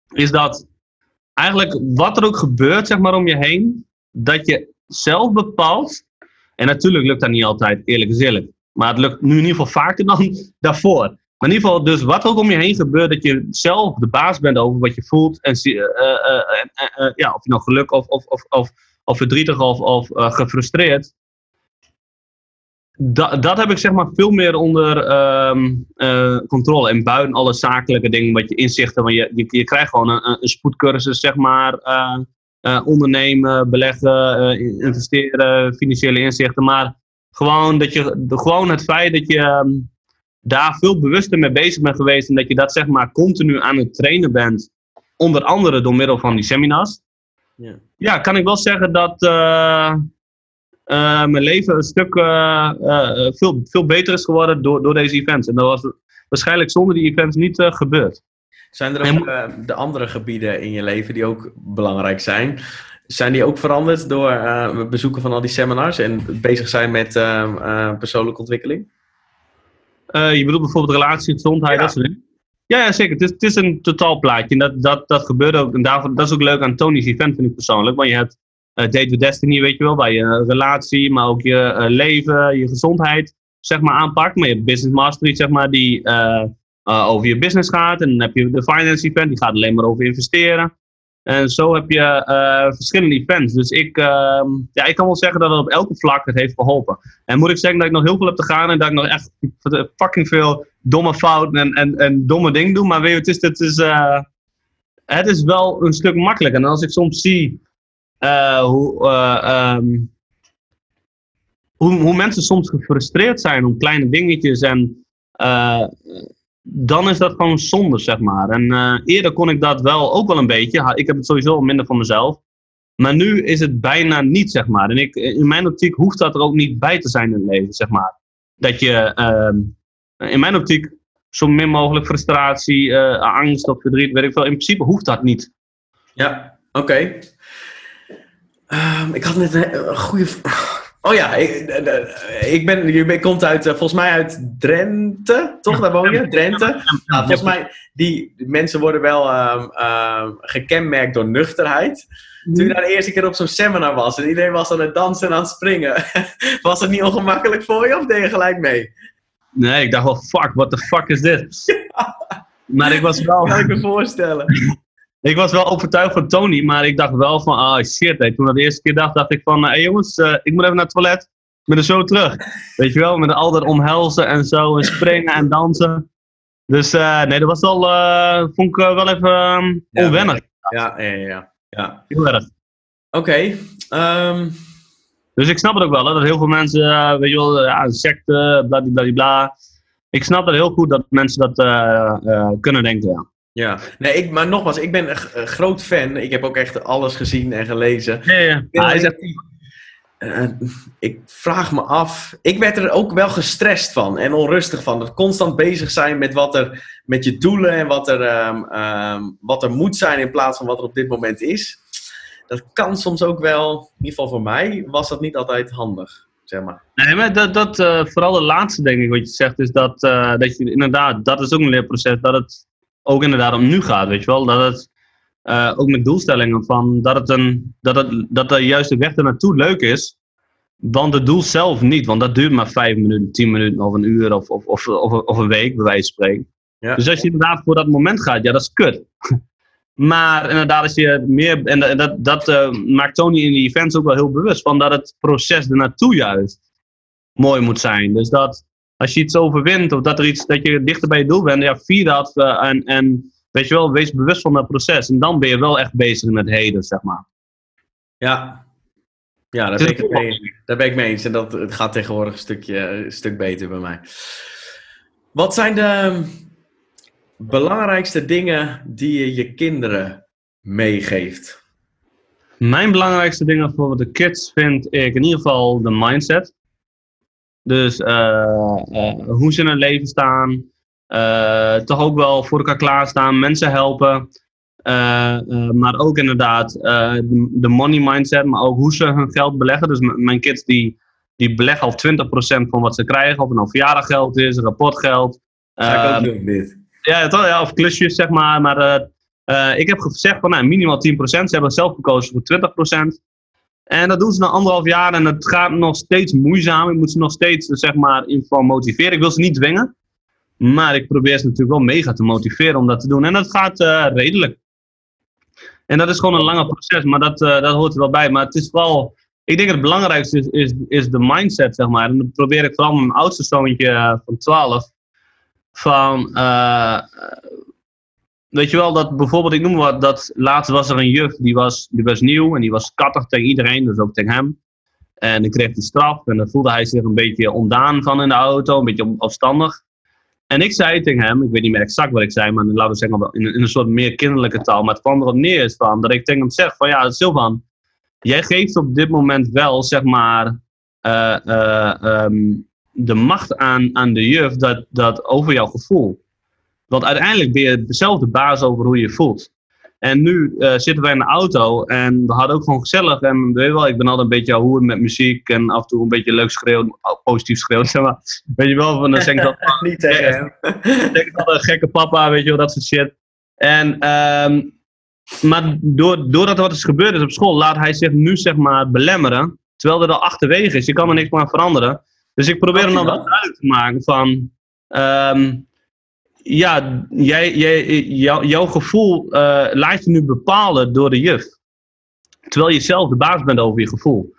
is dat eigenlijk wat er ook gebeurt, zeg maar, om je heen, dat je zelf bepaalt. En natuurlijk lukt dat niet altijd, eerlijk is eerlijk. Maar het lukt nu in ieder geval vaker dan daarvoor. Maar in ieder geval, dus wat er ook om je heen gebeurt, dat je zelf de baas bent over wat je voelt. En uh, uh, ja, of je nou geluk of, of, of, of of verdrietig of, of uh, gefrustreerd. Da dat heb ik zeg maar veel meer onder um, uh, controle. En buiten alle zakelijke dingen, wat je inzichten. Want je, je, krijgt gewoon een, een, spoedcursus, zeg maar. Uh, ondernemen, beleggen, investeren, financiële inzichten. Maar gewoon, dat je, gewoon het feit dat je um, daar veel bewuster mee bezig bent geweest. En dat je dat zeg maar continu aan het trainen bent. Onder andere door middel van die seminars. Ja. ja, kan ik wel zeggen dat uh, uh, mijn leven een stuk uh, veel, veel beter is geworden door, door deze events. En dat was waarschijnlijk zonder die events niet gebeurd. Zijn er ook de andere gebieden in je leven die ook belangrijk zijn? Zijn die ook veranderd door het bezoeken van al die seminars en bezig zijn met persoonlijke ontwikkeling? je bedoelt bijvoorbeeld relatie, gezondheid, ja. dat soort dingen? Ja, ja zeker. Het is, is een totaalplaatje. En dat, dat, dat gebeurt ook. En daarvoor, dat is ook leuk aan Tony's event, vind ik persoonlijk. Want je hebt uh, Date with Destiny, weet je wel, waar je relatie, maar ook je uh, leven, je gezondheid, zeg maar, aanpakt. Maar je hebt Business Mastery, zeg maar, die uh, over je business gaat. En dan heb je de Finance event, die gaat alleen maar over investeren. En zo heb je eh, verschillende events. Dus ik, ehm, ja, ik kan wel zeggen dat het op elke vlak het heeft geholpen. En moet ik zeggen dat ik nog heel veel heb te gaan en dat ik nog echt fucking veel domme fouten en, en, en domme dingen doe. Maar weet je, het is, het, is, uh, het is wel een stuk makkelijker. En als ik soms zie uh, hoe, um, hoe, hoe mensen soms gefrustreerd zijn om kleine dingetjes en dan is dat gewoon zonde, zeg maar. En uh, eerder kon ik dat wel ook wel een beetje. Ik heb het sowieso minder van mezelf. Maar nu is het bijna niet, zeg maar. En ik, in mijn optiek hoeft dat er ook niet bij te zijn in het leven, zeg maar. Dat je, uh, in mijn optiek, zo min mogelijk frustratie, uh, angst of verdriet, weet ik veel. In principe hoeft dat niet. Ja, oké. Um, ik had net een, een goede Oh ja, ik, ik ben, je komt uit, eh, volgens mij uit Drenthe, toch? Daar woon je? Drenthe. Nou, volgens mij, die mensen worden wel uh, uh, gekenmerkt door nuchterheid. Toen je daar de eerste keer op zo'n seminar was en iedereen was aan het dansen en aan het springen, was het niet ongemakkelijk voor je of deed je gelijk mee? Nee, ik dacht wel, fuck, what the fuck is dit? maar ik was wel... Kan ik me voorstellen. Ik was wel overtuigd van Tony, maar ik dacht wel van, ah oh shit. Hey. Toen dat de eerste keer dacht, dacht ik van, hé hey jongens, uh, ik moet even naar het toilet. Ik ben er zo terug. Weet je wel, met al dat omhelzen en zo, en springen en dansen. Dus uh, nee, dat was wel, uh, vond ik wel even um, onwennig. Ja, ja, ja. ja. Heel erg. Oké. Okay, um... Dus ik snap het ook wel, hè, dat heel veel mensen, weet je wel, ja, secte, bladibladibla. Ik snap dat heel goed dat mensen dat kunnen denken, ja. Ja, nee, ik, maar nogmaals, ik ben een groot fan. Ik heb ook echt alles gezien en gelezen. Ja, ja. Ah, uh, ik vraag me af. Ik werd er ook wel gestrest van en onrustig van. Dat constant bezig zijn met wat er met je doelen en wat er, um, um, wat er moet zijn in plaats van wat er op dit moment is. Dat kan soms ook wel, in ieder geval voor mij, was dat niet altijd handig. Zeg maar. Nee, maar dat, dat uh, vooral de laatste, denk ik, wat je zegt, is dat, uh, dat je inderdaad, dat is ook een leerproces, dat het ook inderdaad om nu gaat, weet je wel. Dat het, uh, ook met doelstellingen, van dat, het een, dat, het, dat de juiste weg ernaartoe leuk is, want het doel zelf niet. Want dat duurt maar vijf minuten, tien minuten of een uur of, of, of, of, een week, bij wijze van spreken. Ja. Dus als je inderdaad voor dat moment gaat, ja, dat is kut. maar inderdaad, als je meer. En dat, dat uh, maakt Tony in die events ook wel heel bewust van dat het proces ernaartoe juist mooi moet zijn. Dus dat als je iets overwint of dat, er iets, dat je dichter bij je doel bent, ja, vier dat uh, en, en weet je wel, wees bewust van dat proces. En dan ben je wel echt bezig met heden, zeg maar. Ja, ja daar, ben ik, mee, daar ben ik mee eens. En dat, het gaat tegenwoordig een, stukje, een stuk beter bij mij. Wat zijn de belangrijkste dingen die je je kinderen meegeeft? Mijn belangrijkste dingen voor de kids vind ik in ieder geval de mindset. Dus uh, uh, hoe ze in het leven staan. Uh, toch ook wel voor elkaar klaarstaan, mensen helpen. maar ook inderdaad de, de, money mindset, maar ook hoe ze hun geld beleggen. Dus mijn kids die, die beleggen al 20% van wat ze krijgen. Of het nou verjaardaggeld is, rapportgeld. Ga ik ook dit. Ja, toch, ja, of klusjes zeg maar. Maar ik heb gezegd van nou, minimaal 10%. Ze hebben zelf gekozen voor 20%. En dat doen ze na anderhalf jaar en het gaat nog steeds moeizaam. Ik moet ze nog steeds zeg maar, in van motiveren. Ik wil ze niet dwingen. Maar ik probeer ze natuurlijk wel mega te motiveren om dat te doen. En dat gaat uh, redelijk. En dat is gewoon een langer proces, maar dat, uh, dat hoort er wel bij. Maar het is vooral, ik denk het belangrijkste is, is, de mindset, zeg maar. En dat probeer ik vooral mijn oudste zoontje uh, van 12. Van, weet je wel, dat bijvoorbeeld, ik noem wat, dat laatst was er een juf, die was, die was nieuw en die was kattig tegen iedereen, dus ook tegen hem. En dan kreeg hij straf en dan voelde hij zich een beetje ondaan van in de auto, een beetje afstandig. En ik zei tegen hem, ik weet niet meer exact wat ik zei, maar laten we zeggen in, in een soort meer kinderlijke taal, maar het kwam erop neer van, dat ik tegen hem zeg van ja, Silvan, jij geeft op dit moment wel, zeg maar, uh, uh, um, de macht aan, aan de juf dat, dat over jouw gevoel. Want uiteindelijk ben je dezelfde baas over hoe je je voelt. En nu uh, zitten wij in de auto en we hadden ook gewoon gezellig. En weet je wel, ik ben altijd een beetje hoer met muziek en af en toe een beetje leuk schreeuwen, positief schreeuwen, zeg maar. Weet je wel, van dan zeg ik dat. Niet tegen hem. denk ik dat een gekke papa, weet je wel, dat soort shit. En, um, maar door, doordat er wat is gebeurd is op school, laat hij zich nu zeg maar belemmeren. Terwijl er al achterwege is, je kan er niks meer aan veranderen. Dus ik probeer hem dan wel duidelijk te maken van. Um, ja, jij, jij, jou, jouw gevoel uh, laat je nu bepalen door de juf. Terwijl je zelf de baas bent over je gevoel.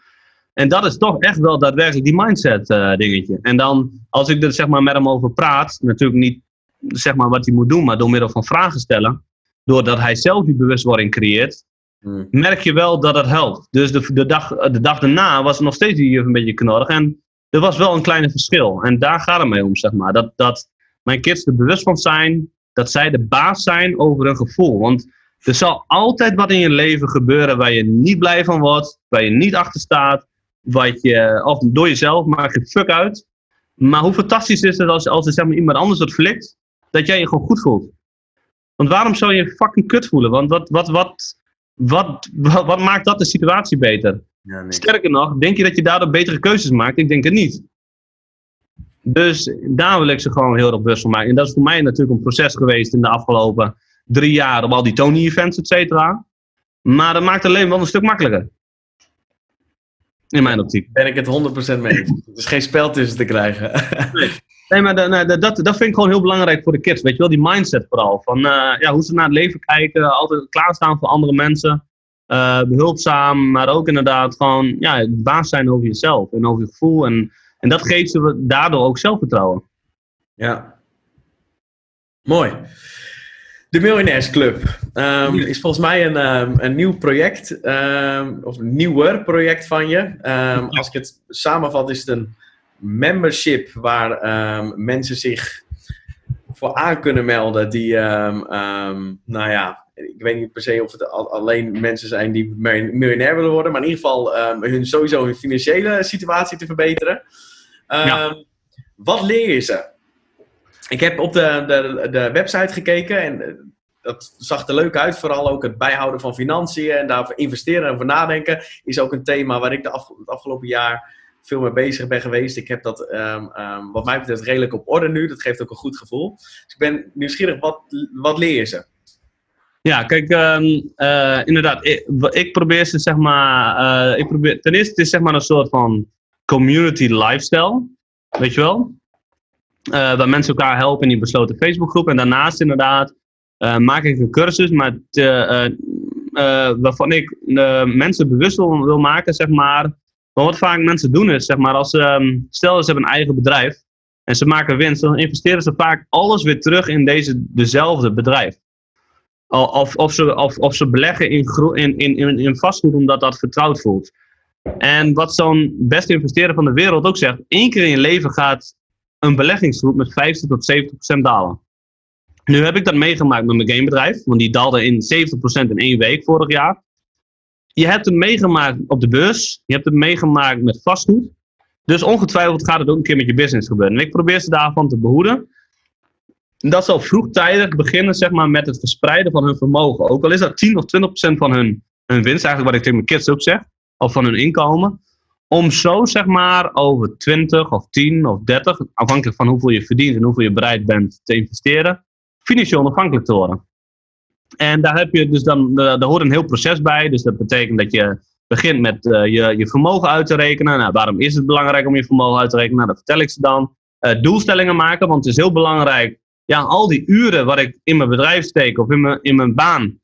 En dat is toch echt wel daadwerkelijk die mindset uh, dingetje. En dan, als ik er zeg maar met hem over praat, natuurlijk niet zeg maar wat hij moet doen, maar door middel van vragen stellen, doordat hij zelf die bewustwording creëert, hmm. merk je wel dat het helpt. Dus de, de, dag, de dag daarna was er nog steeds die juf een beetje knorrig. En er was wel een kleine verschil. En daar gaat het mee om, zeg maar. Dat, dat mijn kids er bewust van zijn dat zij de baas zijn over hun gevoel. Want er zal altijd wat in je leven gebeuren waar je niet blij van wordt, waar je niet achter staat, wat je, of door jezelf maak je fuck uit. Maar hoe fantastisch is het als, als er zeg maar, iemand anders het flikt, dat jij je gewoon goed voelt. Want waarom zou je fucking kut voelen? Want wat, wat, wat, wat, wat, wat maakt dat de situatie beter? Ja, nee. Sterker nog, denk je dat je daardoor betere keuzes maakt? Ik denk het niet. Dus daar wil ik ze gewoon heel erg bewust van maken. En dat is voor mij natuurlijk een proces geweest in de afgelopen drie jaar op al die Tony-events, et cetera. Maar dat maakt het alleen wel een stuk makkelijker. In mijn optiek. Ben ik het 100% mee. er is geen spel tussen te krijgen. nee, maar dat, dat, dat vind ik gewoon heel belangrijk voor de kids. Weet je wel, die mindset vooral. Van uh, ja, hoe ze naar het leven kijken. Altijd klaarstaan voor andere mensen. Uh, behulpzaam, maar ook inderdaad gewoon ja, baas zijn over jezelf en over je gevoel. En, en dat geeft ze daardoor ook zelfvertrouwen. Ja. Mooi. De Miljonairsclub um, is volgens mij een, um, een nieuw project, um, of een nieuwer project van je. als ik het samenvat, is het een membership waar mensen zich voor aan kunnen melden. Die, nou ja, ik weet niet per se of het alleen mensen zijn die miljonair willen worden, maar in ieder geval hun, sowieso hun financiële situatie te verbeteren. Wat leer je ze? Ik heb op de, de, de website gekeken en eh, dat zag er leuk uit. Vooral ook het bijhouden van financiën en daarvoor investeren en over nadenken is ook een thema waar ik de het afgelopen jaar veel mee bezig ben geweest. Ik heb dat, um, um, wat mij betreft, redelijk op orde nu. Dat geeft ook een goed gevoel. Dus ik ben nieuwsgierig, wat, wat leer je ze? Ja, kijk, um, uh, inderdaad, ik, ik, probeer ze, zeg maar, uh, ik probeer, ten eerste, het is zeg maar een soort van community lifestyle, weet je wel? Waar mensen elkaar helpen in die besloten Facebookgroep. En daarnaast inderdaad uh, maak ik een cursus maar uh, waarvan ik mensen bewust wil, wil, maken, zeg maar. Maar wat vaak mensen doen is, zeg maar, als ze, um, stel ze hebben een eigen bedrijf en ze maken winst, dan investeren ze vaak alles weer terug in deze, dezelfde bedrijf. Of, of, ze, of, of ze beleggen in, in, in, in vastgoed omdat dat vertrouwd voelt. En wat zo'n beste investeerder van de wereld ook zegt, één keer in je leven gaat een beleggingsgroep met 50 tot 70 procent dalen. Nu heb ik dat meegemaakt met mijn gamebedrijf, want die daalde in 70% in één week vorig jaar. Je hebt het meegemaakt op de beurs, je hebt het meegemaakt met vastgoed. Dus ongetwijfeld gaat het ook een keer met je business gebeuren. En ik probeer ze daarvan te behoeden. Dat zal vroegtijdig beginnen zeg maar, met het verspreiden van hun vermogen. Ook al is dat 10 of 20% van hun, hun winst, eigenlijk wat ik tegen mijn kids ook zeg, of van hun inkomen. Om zo zeg maar over 20 of 10 of 30, afhankelijk van hoeveel je verdient en hoeveel je bereid bent te investeren, financieel onafhankelijk te worden. En daar, heb je dus dan, daar hoort een heel proces bij. Dus dat betekent dat je begint met uh, je, je vermogen uit te rekenen. Nou, waarom is het belangrijk om je vermogen uit te rekenen? Nou, dat vertel ik ze dan. Uh, doelstellingen maken, want het is heel belangrijk. Ja, al die uren wat ik in mijn bedrijf steek of in mijn, in mijn baan.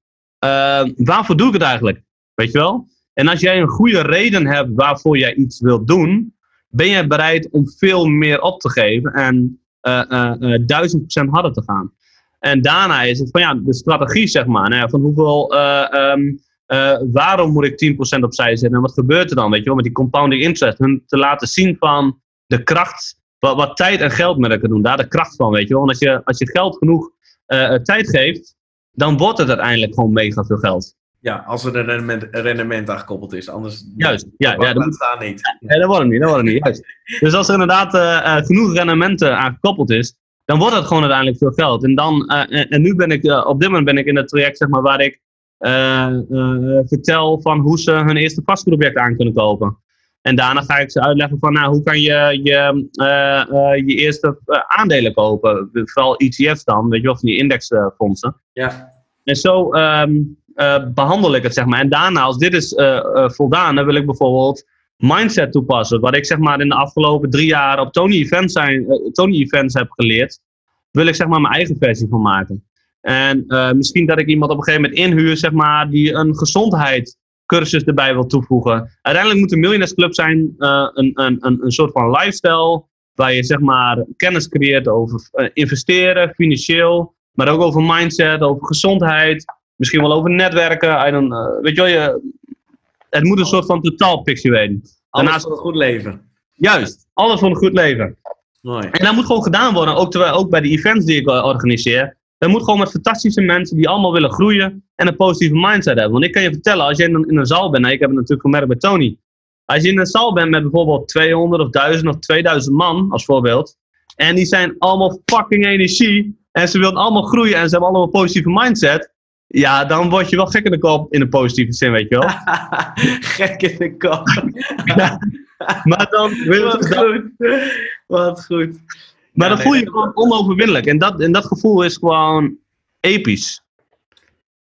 Waarvoor doe ik het eigenlijk? Weet je wel? En als jij een goede reden hebt waarvoor jij iets wilt doen, ben je bereid om veel meer op te geven en duizend procent harder te gaan. En daarna is het van ja, de strategie, zeg maar. Van hoeveel, uh, waarom moet ik 10% opzij zetten en wat gebeurt er dan? Weet je wel, met die compounding interest. Hun te laten zien van de kracht, wat, wat tijd en geld met elkaar doen. Daar de kracht van, weet je wel. Want als je, als je geld genoeg tijd geeft, dan wordt het uiteindelijk gewoon mega veel geld. Ja, als er een rendement, rendement aan gekoppeld is. Anders juist, ja, ja, dat staat niet. Nee, dat wordt het niet. Dat wordt het niet juist. Dus als er inderdaad uh, genoeg rendementen aan gekoppeld is, dan wordt het gewoon uiteindelijk veel geld. En, dan, uh, en, nu ben ik, uh, op dit moment ben ik in het traject zeg maar, waar ik vertel van hoe ze hun eerste vastgoedobject aan kunnen kopen. En daarna ga ik ze uitleggen van nou, hoe kan je je, je eerste aandelen kopen. Vooral ETF's dan, weet je wel, van die indexfondsen. Ja. En zo um, behandel ik het, zeg maar. En daarna, als dit is voldaan, dan wil ik bijvoorbeeld mindset toepassen. Wat ik zeg maar in de afgelopen drie jaar op Tony Events, zijn, Tony Events heb geleerd. wil ik zeg maar mijn eigen versie van maken. En misschien dat ik iemand op een gegeven moment inhuur, zeg maar, die een gezondheidscursus erbij wil toevoegen. Uiteindelijk moet een miljonairsclub zijn uh, een, een, een, een soort van lifestyle, waar je zeg maar kennis creëert over investeren, financieel, maar ook over mindset, over gezondheid, misschien wel over netwerken. I don't, weet je wel, je, het moet een soort van totaalpicture zijn. Alles voor een goed leven. Juist, alles voor een goed leven. Mooi. En dat moet gewoon gedaan worden, ook, terwijl, ook bij de events die ik organiseer. Dat moet gewoon met fantastische mensen die allemaal willen groeien en een positieve mindset hebben. Want ik kan je vertellen, als je in een, in een zaal bent, nou, ik heb het natuurlijk gemerkt bij Tony. Als je in een zaal bent met bijvoorbeeld 200 of 1000 of 2000 man, als voorbeeld. En die zijn allemaal fucking energie. En ze willen allemaal groeien en ze hebben allemaal een positieve mindset. Ja, dan word je wel gek in de kop in een positieve zin, weet je wel. gek in de kop. maar dan Wat goed. Wat goed. Maar Ja, dan nee, voel je je dat- gewoon onoverwinnelijk. En dat, en dat gevoel is gewoon episch.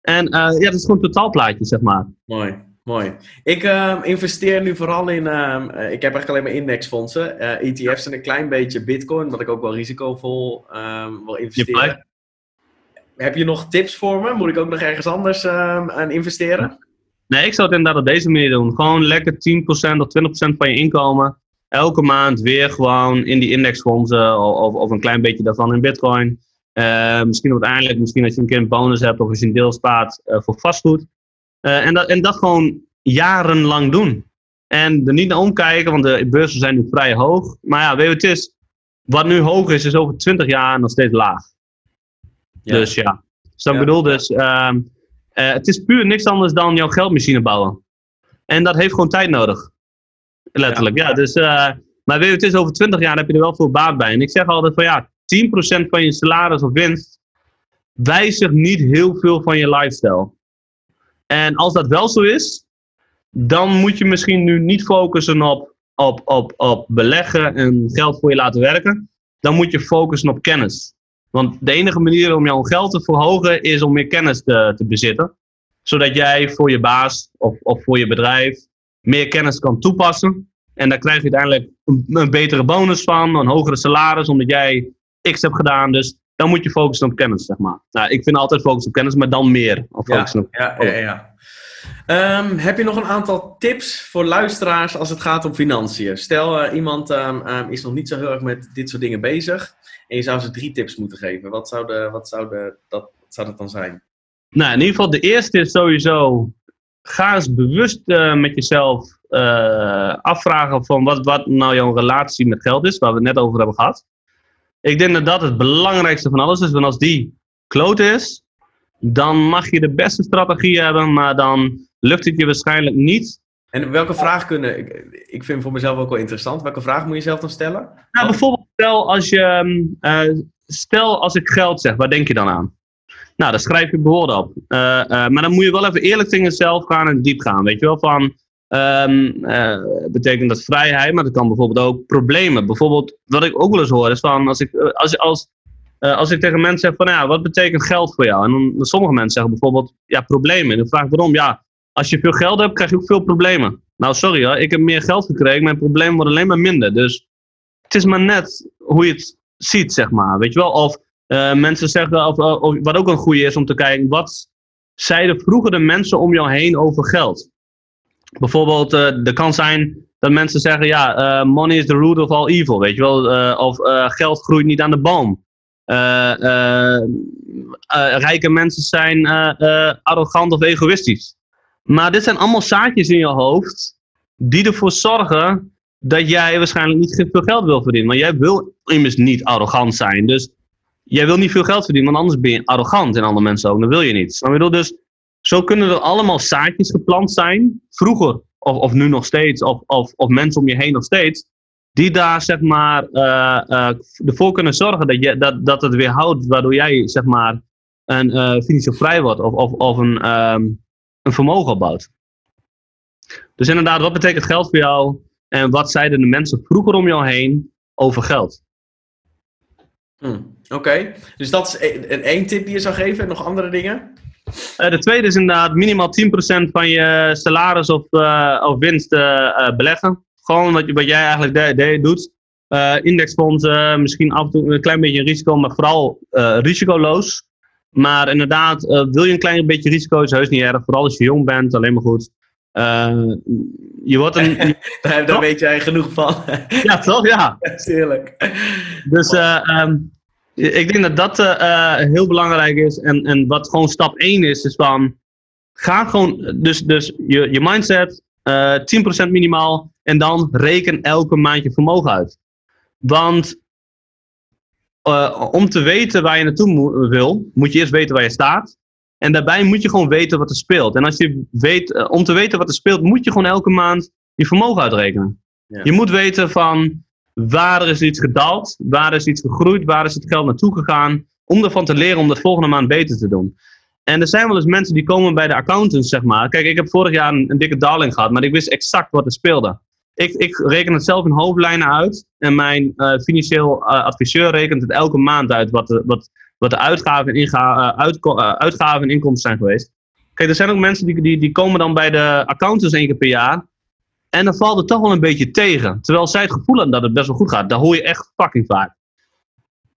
En eh, ja, dat is gewoon een totaalplaatje, zeg maar. Mooi, mooi. Ik ehm, investeer nu vooral in. ehm, eh, ik heb eigenlijk alleen maar indexfondsen. eh, ETF's en een klein beetje Bitcoin, wat ik ook wel risicovol ehm, wil investeren. Heb je nog tips voor me? Moet ik ook nog ergens anders ehm, aan investeren? Nee, ik zou het inderdaad op deze manier doen. Gewoon lekker 10% of 20% van je inkomen. Elke maand weer gewoon in die indexfondsen. Of, of, of een klein beetje daarvan in bitcoin. Eh, misschien uiteindelijk, misschien als je een keer een bonus hebt. Of als je een deel spaart eh, voor vastgoed. Eh, en, dat, en dat gewoon jarenlang doen. En er niet naar omkijken, want de beurzen zijn nu vrij hoog. Maar ja, weet je wat het is? Wat nu hoog is, is over 20 jaar nog steeds laag. Dus ja. Dus dat bedoel dus, ehm, eh, het is puur niks anders dan jouw geldmachine bouwen. En dat heeft gewoon tijd nodig. Letterlijk, ja. dus, eh, maar weet je, het is over 20 jaar heb je er wel veel baat bij. En ik zeg altijd van ja, 10% van je salaris of winst wijzigt niet heel veel van je lifestyle. En als dat wel zo is, dan moet je misschien nu niet focussen op, op, op, op beleggen en geld voor je laten werken. Dan moet je focussen op kennis. Want de enige manier om jouw geld te verhogen is om meer kennis te, te bezitten. Zodat jij voor je baas of, of voor je bedrijf meer kennis kan toepassen. En daar krijg je uiteindelijk een, een betere bonus van, een hogere salaris, omdat jij X hebt gedaan. Dus dan moet je focussen op kennis, zeg maar. Nou, ik vind altijd focussen op kennis, maar dan meer. Of Ja, op ja, ja. ja. Ehm, heb je nog een aantal tips voor luisteraars als het gaat om financiën? Stel, eh, iemand ehm, ehm, is nog niet zo heel erg met dit soort dingen bezig. En je zou ze drie tips moeten geven. Wat zou, de, wat zou, de, dat, wat zou dat dan zijn? Nou, in ieder geval, de eerste is sowieso. Ga eens bewust eh, met jezelf eh, afvragen van wat, wat nou jouw relatie met geld is, waar we het net over hebben gehad. Ik denk dat dat het belangrijkste van alles is, want als die kloot is, dan mag je de beste strategie hebben, maar dan lukt het je waarschijnlijk niet. En welke vraag kunnen... Ik, ik vind voor mezelf ook wel interessant. Welke vraag moet je zelf dan stellen? Nou, bijvoorbeeld, stel als, je, ehm, eh, stel als ik geld zeg, waar denk je dan aan? Nou, dan schrijf je bijvoorbeeld op. Eh, eh, maar dan moet je wel even eerlijk tegen jezelf gaan en diep gaan. Weet je wel, van... eh, betekent dat vrijheid, maar dat kan bijvoorbeeld ook problemen. Bijvoorbeeld, wat ik ook wel eens hoor, is van... Als ik, eh, als, als, eh, als ik tegen mensen zeg van, ja, wat betekent geld voor jou? En dan, sommige mensen zeggen bijvoorbeeld, ja, problemen. En dan vraag ik waarom? Ja, als je veel geld hebt, krijg je ook veel problemen. Nou, sorry hoor, ik heb meer geld gekregen, mijn problemen worden alleen maar minder. Dus het is maar net hoe je het ziet, zeg maar. Weet je wel? Of mensen zeggen, of, of wat ook een goede is om te kijken, wat zeiden vroeger de mensen om jou heen over geld? Bijvoorbeeld, eh er kan zijn dat mensen zeggen, ja, eh, money is the root of all evil, weet je wel? Eh, of eh, geld groeit niet aan de boom. Eh, eh, eh, rijke mensen zijn eh, eh, arrogant of egoïstisch. Maar dit zijn allemaal zaadjes in je hoofd die ervoor zorgen dat jij waarschijnlijk niet veel geld wil verdienen. Want jij wil immers niet arrogant zijn. Dus jij wil niet veel geld verdienen, want anders ben je arrogant in andere mensen ook. Dat wil je niet. Snap je? Dus zo kunnen er allemaal zaadjes geplant zijn, vroeger of, of nu nog steeds, of, of, of mensen om je heen nog steeds, die daar zeg maar eh, ervoor kunnen zorgen dat, je, dat, dat het weerhoudt, waardoor jij zeg maar een eh, financieel vrij wordt of, of, of een, ehm, een vermogen opbouwt. Dus inderdaad, wat betekent geld voor jou en wat zeiden de mensen vroeger om jou heen over geld? Hm, Oké, dus dat is één één tip die je zou geven. En nog andere dingen? Eh, de tweede is inderdaad minimaal 10% van je salaris of, eh, of winst eh, beleggen. Gewoon wat, je, wat jij eigenlijk de, de- doet. Indexfondsen, misschien af en toe een klein beetje risico, maar vooral risicoloos. Maar inderdaad, wil je een klein beetje risico, is heus niet erg. Vooral als je jong bent, alleen maar goed. Eh, je wordt een. Daar, weet jij genoeg van. ja, toch? Ja. Heerlijk. Dus eh, ehm, ik denk dat dat eh, eh, heel belangrijk is. En, en wat gewoon stap 1 is, is van. Ga gewoon. Dus, dus je, je mindset, eh 10% minimaal. En dan reken elke maand je vermogen uit. Want om te weten waar je naartoe mo- wil, moet je eerst weten waar je staat. En daarbij moet je gewoon weten wat er speelt. En als je weet, om te weten wat er speelt, moet je gewoon elke maand je vermogen uitrekenen. Ja. Je moet weten van waar is iets gedaald, waar is iets gegroeid, waar is het geld naartoe gegaan. Om ervan te leren om dat volgende maand beter te doen. En er zijn wel eens mensen die komen bij de accountants, zeg maar. Kijk, ik heb vorig jaar een, dikke daling gehad, maar ik wist exact wat er speelde. Ik, ik reken het zelf in hoofdlijnen uit. En mijn eh, financieel eh, adviseur rekent het elke maand uit wat de, wat, wat de uitgaven, en eh, eh, uitgaven en inkomsten zijn geweest. Kijk, er zijn ook mensen die, die, die komen dan bij de accountants één keer per jaar. En dan valt het toch wel een beetje tegen. Terwijl zij het gevoel hebben dat het best wel goed gaat. Daar hoor je echt fucking vaak.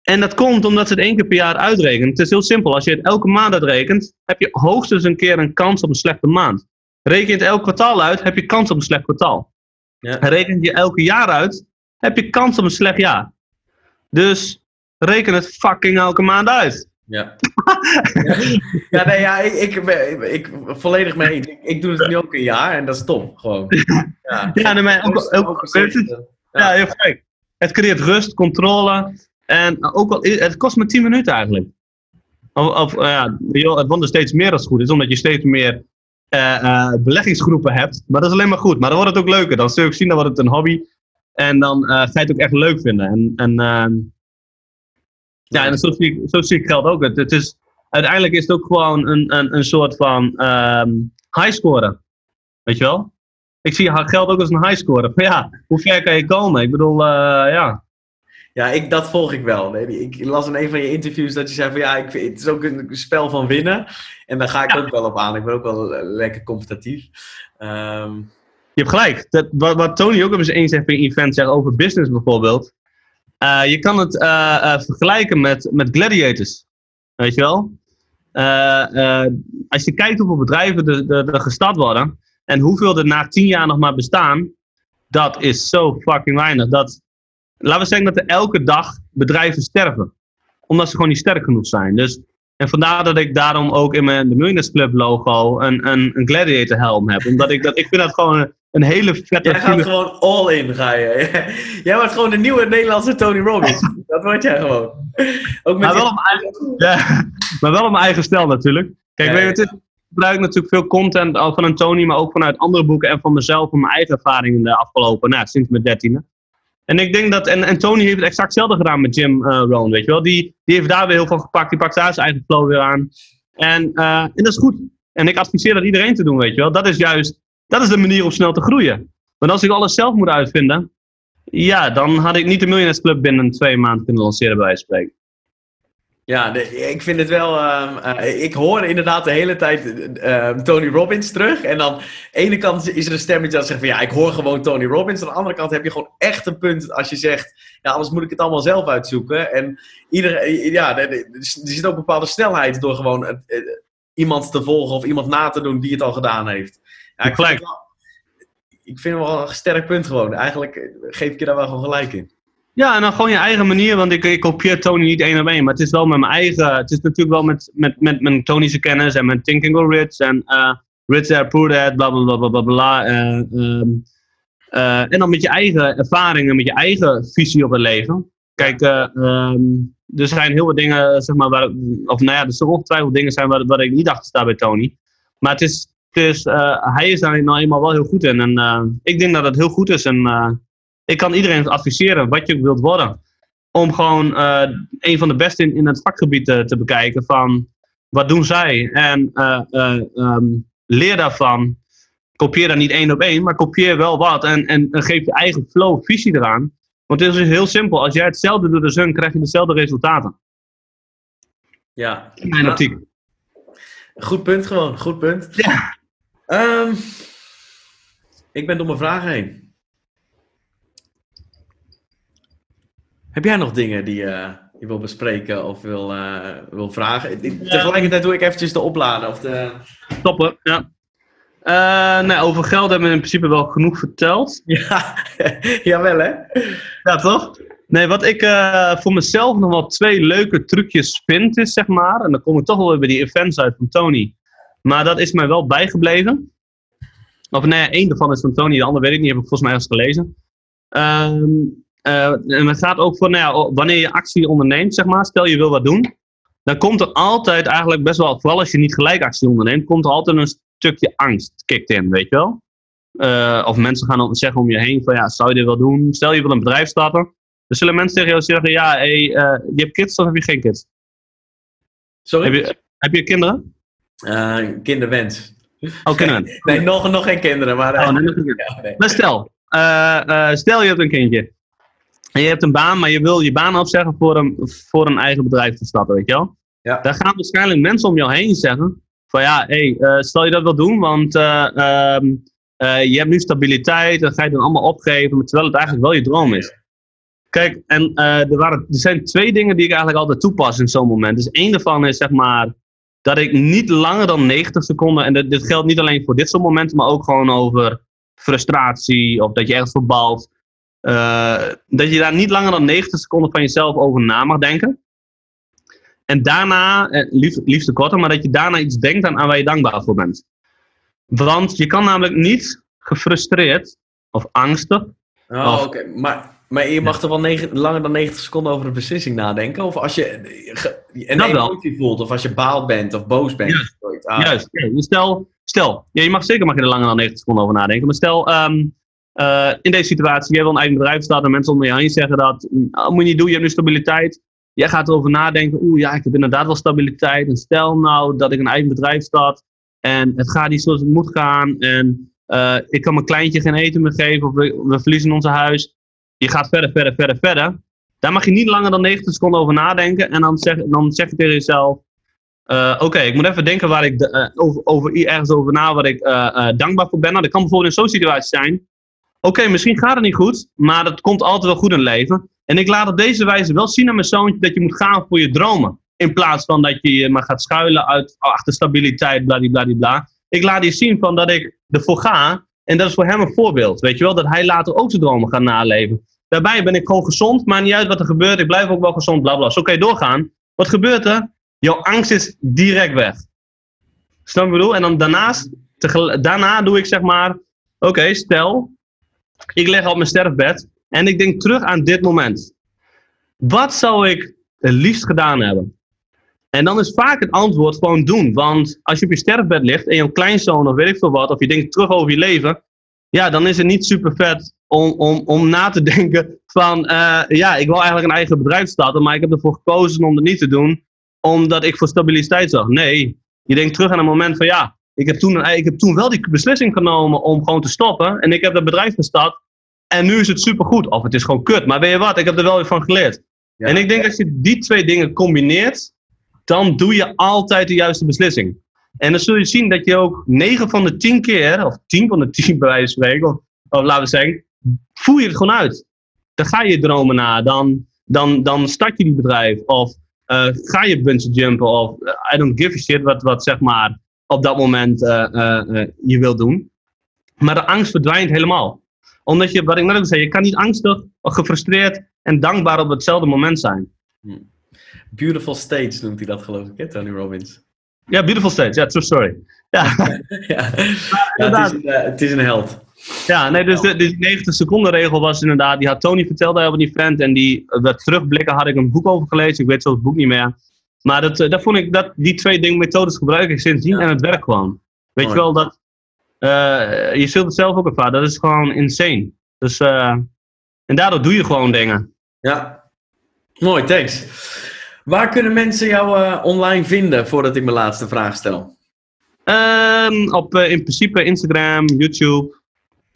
En dat komt omdat ze het één keer per jaar uitrekenen. Het is heel simpel. Als je het elke maand uitrekent, heb je hoogstens een keer een kans op een slechte maand. Reken je het elk kwartaal uit, heb je kans op een slecht kwartaal. Ja. Reken je elke jaar uit, heb je kans op een slecht jaar. Dus reken het fucking elke maand uit. Ja. ja, nee, ja, ik, ik, ben- ik, volledig mee eens. Ik, ik doe het nu ook een jaar en dat is top, gewoon. Ja, Ja, nee, maar ook, ook, je, Ja, heel gek. Het creëert rust, controle. En ook al, het kost maar 10 minuten eigenlijk. Of, of eh, het wordt er steeds meer als het goed is, omdat je steeds meer eh, eh, beleggingsgroepen hebt. Maar dat is alleen maar goed. Maar dan wordt het ook leuker. Dan zul je ook zien, dan wordt het een hobby. En dan eh, ga je het ook echt leuk vinden. En, en, ehm, ja, en zo zie, ik, zo zie ik geld ook. Het, het is, uiteindelijk is het ook gewoon een, een, een soort van ehm high scoren. Weet je wel? Ik zie geld ook als een high scorer. Maar ja, hoe ver kan je komen? Ik bedoel, eh, ja. Ja, ik, dat volg ik wel. Nee, Ik las in een van je interviews dat je zei van ja, ik het is ook een spel van winnen. En daar ga ik Ja. ook wel op aan. Ik ben ook wel eh, lekker competitief. Ehm, Je hebt gelijk. Dat, wat, wat Tony ook zijn eens heeft in event zegt over business bijvoorbeeld. Eh, je kan het eh, eh, vergelijken met, met gladiators. Weet je wel? Als je kijkt hoeveel bedrijven er gestart worden. En hoeveel er na tien jaar nog maar bestaan. Dat is zo fucking weinig. Dat, laten we zeggen dat er elke dag bedrijven sterven. Omdat ze gewoon niet sterk genoeg zijn. Dus, en vandaar dat ik daarom ook in mijn de Millionaires Club logo een, een, een gladiator helm heb. Omdat ik dat, ik vind dat gewoon een, hele vette jij gaat gewoon all in, ga je. Jij wordt gewoon de nieuwe Nederlandse Tony Robbins. dat word jij gewoon. Ook met Maar wel, die- op mijn eigen, ja, maar wel op mijn eigen stijl natuurlijk. Kijk, Ja, weet je, ja. ik gebruik natuurlijk veel content al van Tony, maar ook vanuit andere boeken en van mezelf, van mijn eigen ervaringen de afgelopen, nou, sinds mijn dertiende. En ik denk dat, en, en Tony heeft het exact hetzelfde gedaan met Jim eh Rohn, weet je wel. Die, die heeft daar weer heel veel gepakt, die pakt daar zijn eigen flow weer aan. En, eh, en dat is goed. En ik adviseer dat iedereen te doen, weet je wel. Dat is juist, dat is de manier om snel te groeien. Want als ik alles zelf moet uitvinden, ja, dan had ik niet de Millionaires Club binnen twee maanden kunnen lanceren, bij wijze van spreken. Ja, ik vind het wel. ehm, eh, ik hoor inderdaad de hele tijd ehm, Tony Robbins terug. En dan aan de ene kant is er een stemmetje dat zegt van ja, ik hoor gewoon Tony Robbins. Aan de andere kant heb je gewoon echt een punt als je zegt, ja, anders moet ik het allemaal zelf uitzoeken. En ieder, ja, er, er zit ook een bepaalde snelheid door gewoon eh, iemand te volgen of iemand na te doen die het al gedaan heeft. Ja, ik, vind Gelijk. het wel, ik vind het wel een sterk punt gewoon. Eigenlijk geef ik je daar wel gewoon gelijk in. Ja, en dan gewoon je eigen manier, want ik, ik kopieer Tony niet één op één, maar het is wel met mijn eigen, het is natuurlijk wel met, met, met mijn Tony's kennis en mijn Think and Go Rich en eh Rich Dad, Poor Dad, bla bla bla bla bla bla. eh, ehm, eh, en dan met je eigen ervaringen, met je eigen visie op het leven. Kijk, eh, ehm, er zijn heel wat dingen, zeg maar, waar, of nou ja, er zullen ongetwijfeld dingen zijn waar, waar ik niet achter sta bij Tony. Maar het is, is eh, hij is daar nou eenmaal wel heel goed in. En eh, ik denk dat het heel goed is. En eh, ik kan iedereen adviseren, wat je wilt worden. Om gewoon een van de beste in, in het vakgebied te, bekijken van wat doen zij. En eh, eh, ehm, leer daarvan. Kopieer daar niet één op één, maar kopieer wel wat. En, en, en geef je eigen flow, visie eraan. Want het is heel simpel. Als jij hetzelfde doet als hun, krijg je dezelfde resultaten. Ja, In mijn optiek. Goed punt gewoon, goed punt. Ja. Ehm, ik ben door mijn vragen heen. Heb jij nog dingen die uh, je wil bespreken of wil, uh, wil vragen? Tegelijkertijd doe ik eventjes de opladen. Of de... Stoppen, ja. Uh, nee, over geld hebben we in principe wel genoeg verteld. Ja, jawel hè? Ja, toch? Nee, wat ik uh, voor mezelf nog wel twee leuke trucjes vind, is zeg maar. En dan kom ik toch wel weer bij die events uit van Tony. Maar dat is mij wel bijgebleven. Of nee, één daarvan is van Tony, de andere weet ik niet, heb ik volgens mij eens gelezen. Um, uh, en het gaat ook voor, nou ja, wanneer je actie onderneemt, zeg maar, stel je wil wat doen, dan komt er altijd eigenlijk best wel, vooral als je niet gelijk actie onderneemt, komt er altijd een stukje angst kikt in, weet je wel. Uh, of mensen gaan dan zeggen om je heen van, ja, zou je dit wel doen? Stel je wil een bedrijf starten, dan zullen mensen tegen jou zeggen, ja, hey, uh, je hebt kids of heb je geen kids? Sorry? Heb je, heb je kinderen? Kinderwens. Oh, kinderwens. nee, nog, nog geen kinderen, maar... Oh, nee, nog geen ja, nee. Maar stel, stel je hebt een kindje. En je hebt een baan, maar je wil je baan opzeggen voor een, voor een eigen bedrijf te starten, weet je wel? Ja. Dan gaan waarschijnlijk mensen om jou heen zeggen van ja, hey, uh, stel je dat wel doen, want uh, uh, je hebt nu stabiliteit, dan ga je dan allemaal opgeven, terwijl het eigenlijk wel je droom is. Kijk, en er, waren, er zijn twee dingen die ik eigenlijk altijd toepas in zo'n moment. Dus één daarvan is zeg maar dat ik niet langer dan 90 seconden, en dit, dit geldt niet alleen voor dit soort momenten, maar ook gewoon over frustratie of dat je ergens verbalt. Uh, dat je daar niet langer dan 90 seconden van jezelf over na mag denken. En daarna, eh, liefst, liefst korter, maar dat je daarna iets denkt aan, aan waar je dankbaar voor bent. Want je kan namelijk niet gefrustreerd of angstig. Oh, oké. Okay. Maar, maar je mag ja. er wel negen, langer dan 90 seconden over een beslissing nadenken? Of als je een emotie voelt, of als je baald bent of boos bent? Juist. Ah. Juist. Ja, stel, stel ja, je mag zeker mag je er langer dan 90 seconden over nadenken. Maar stel, um, uh, in deze situatie, jij wil een eigen bedrijf starten en mensen om je heen zeggen dat, oh, moet je niet doen, je hebt nu stabiliteit. Jij gaat erover nadenken, oeh ja, ik heb inderdaad wel stabiliteit. En stel nou dat ik een eigen bedrijf start en het gaat niet zoals het moet gaan. En uh, ik kan mijn kleintje geen eten meer geven of we, we verliezen ons huis. Je gaat verder, verder, verder, verder. Daar mag je niet langer dan 90 seconden over nadenken. En dan zeg, dan zeg je tegen jezelf, uh, oké, ik moet even denken waar ik uh, over, over, ergens over na waar ik dankbaar voor ben. Nou, dat kan bijvoorbeeld in zo'n situatie zijn oké, misschien gaat het niet goed, maar dat komt altijd wel goed in leven. En ik laat op deze wijze wel zien aan mijn zoontje dat je moet gaan voor je dromen. In plaats van dat je je maar gaat schuilen uit, achter stabiliteit, bladibladibla. Ik laat je zien van dat ik ervoor ga. En dat is voor hem een voorbeeld. Weet je wel, dat hij later ook zijn dromen gaat naleven. Daarbij ben ik gewoon gezond, maar niet uit wat er gebeurt. Ik blijf ook wel gezond, blabla. Zo kan je doorgaan. Wat gebeurt er? Jouw angst is direct weg. Snap je wat ik bedoel? En dan daarnaast, daarna doe ik zeg maar, oké, stel, ik leg op mijn sterfbed en ik denk terug aan dit moment. Wat zou ik het liefst gedaan hebben? En dan is vaak het antwoord gewoon doen. Want als je op je sterfbed ligt en je kleinzoon of weet ik veel wat, of je denkt terug over je leven, ja, dan is het niet super vet om, om, om na te denken van, uh, ja, ik wil eigenlijk een eigen bedrijf starten, maar ik heb ervoor gekozen om dat niet te doen, omdat ik voor stabiliteit zag. Nee, je denkt terug aan een moment van, ja, ik heb, toen, ik heb toen wel die beslissing genomen om gewoon te stoppen. En ik heb dat bedrijf gestart. En nu is het supergoed. Of het is gewoon kut. Maar weet je wat? Ik heb er wel weer van geleerd. Ja. En ik denk als je die twee dingen combineert. Dan doe je altijd de juiste beslissing. En dan zul je zien dat je ook 9 van de 10 keer. Of 10 van de 10 bij wijze van spreken. Of, laten we zeggen. Voer je het gewoon uit. Dan ga je dromen na. Dan, dan, dan start je die bedrijf. Of uh, ga je bungee jumpen. Of uh, I don't give a shit. Wat, wat zeg maar op dat moment uh, je wilt doen. Maar de angst verdwijnt helemaal. Omdat je, wat ik net ook zei, je kan niet angstig gefrustreerd en dankbaar op hetzelfde moment zijn. Hmm. Beautiful States noemt hij dat geloof ik, hè, Tony Robbins. Ja, Beautiful States, ja, true story. Ja, ja. ja het, is een, het, is een, held. Ja, nee, dus de, de 90 seconden regel was inderdaad, die had Tony verteld over die friend en die, dat terugblikken had ik een boek over gelezen, ik weet zo het boek niet meer. Maar dat, dat vond ik, dat, die twee dingen, methodes gebruik ik sindsdien ja. en het werkt gewoon. Weet Mooi. je wel, dat, uh, je zult het zelf ook ervaren, dat is gewoon insane. Dus, uh, en daardoor doe je gewoon dingen. Ja, mooi, thanks. Waar kunnen mensen jou uh, online vinden, voordat ik mijn laatste vraag stel? Um, op in principe Instagram, YouTube.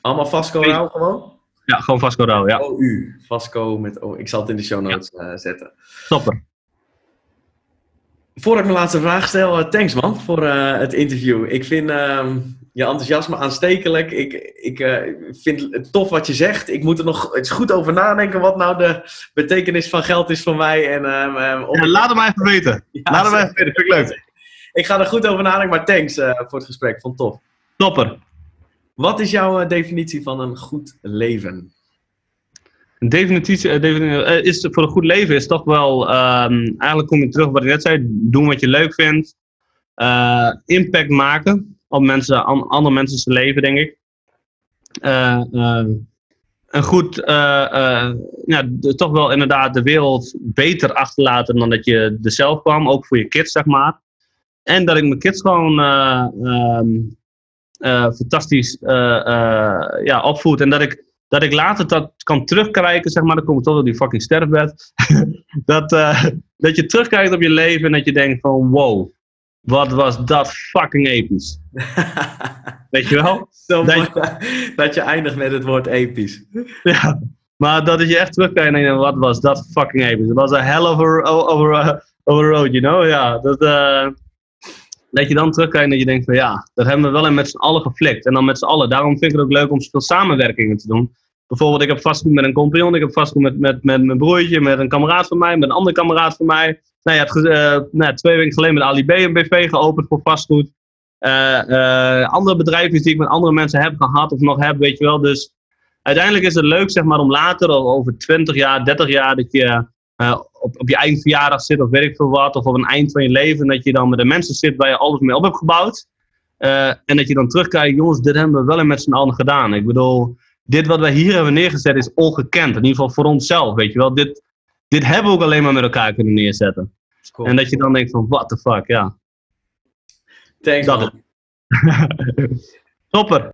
Allemaal Vasco Rauw gewoon? Ja, gewoon Vasco Rauw, ja. O-U, Vasco met O. Ik zal het in de show notes ja. zetten. Topper. Voordat ik mijn laatste vraag stel, thanks man voor het interview. Ik vind, uh, je enthousiasme aanstekelijk. Ik, ik eh, vind het tof wat je zegt. Ik moet er nog eens goed over nadenken wat nou de betekenis van geld is voor mij. En, op- Ja, laat het maar even weten. Ja, laat zeker. even weten, vind ik leuk. Ik ga er goed over nadenken, maar thanks eh, voor het gesprek. Vond het tof. Topper. Wat is jouw eh, definitie van een goed leven? Een definitie defini- eh, is voor een goed leven is toch wel, ehm, eigenlijk kom je terug op wat ik net zei, doen wat je leuk vindt, impact maken op mensen, an- andere mensen leven, denk ik. Eh, eh, een goed, eh, ja, toch wel inderdaad de wereld beter achterlaten dan dat je er zelf kwam, ook voor je kids, zeg maar. En dat ik mijn kids gewoon eh, ehm, eh, fantastisch ja, opvoed. En dat ik dat ik later dat kan terugkijken, zeg maar, dan kom ik toch op die fucking sterfbed. dat, dat je terugkijkt op je leven en dat je denkt van wow, wat was dat fucking episch. Weet je wel? Zo Dat mooi dat je eindigt met het woord episch. Ja. Maar dat je echt terugkijkt en denkt, wat was dat fucking episch. Het was een hell of a, over, a, over a road, you know? Ja, dat, eh, dat je dan terugkijkt en dat je denkt van ja, dat hebben we wel met z'n allen geflikt. En dan met z'n allen. Daarom vind ik het ook leuk om zoveel samenwerkingen te doen. Bijvoorbeeld, ik heb vastgoed met een compagnon, ik heb vastgoed met, met, met mijn broertje, met een kameraad van mij, met een andere kameraad van mij. Nou ja, het, eh, nou, twee weken geleden met Ali een BV geopend voor vastgoed. Eh, eh, andere bedrijven die ik met andere mensen heb gehad of nog heb, weet je wel. Dus uiteindelijk is het leuk, zeg maar, om later, over 20 jaar, 30 jaar, dat je op, op je eigen verjaardag zit of weet ik veel wat, of op een eind van je leven, dat je dan met de mensen zit waar je alles mee op hebt gebouwd. En dat je dan terugkijkt, jongens, dit hebben we wel met z'n allen gedaan. Ik bedoel, dit wat wij hier hebben neergezet is ongekend. In ieder geval voor onszelf, weet je wel. Dit, dit hebben we ook alleen maar met elkaar kunnen neerzetten. Cool. En dat je dan denkt van, what the fuck, ja. Thanks, dat. Topper.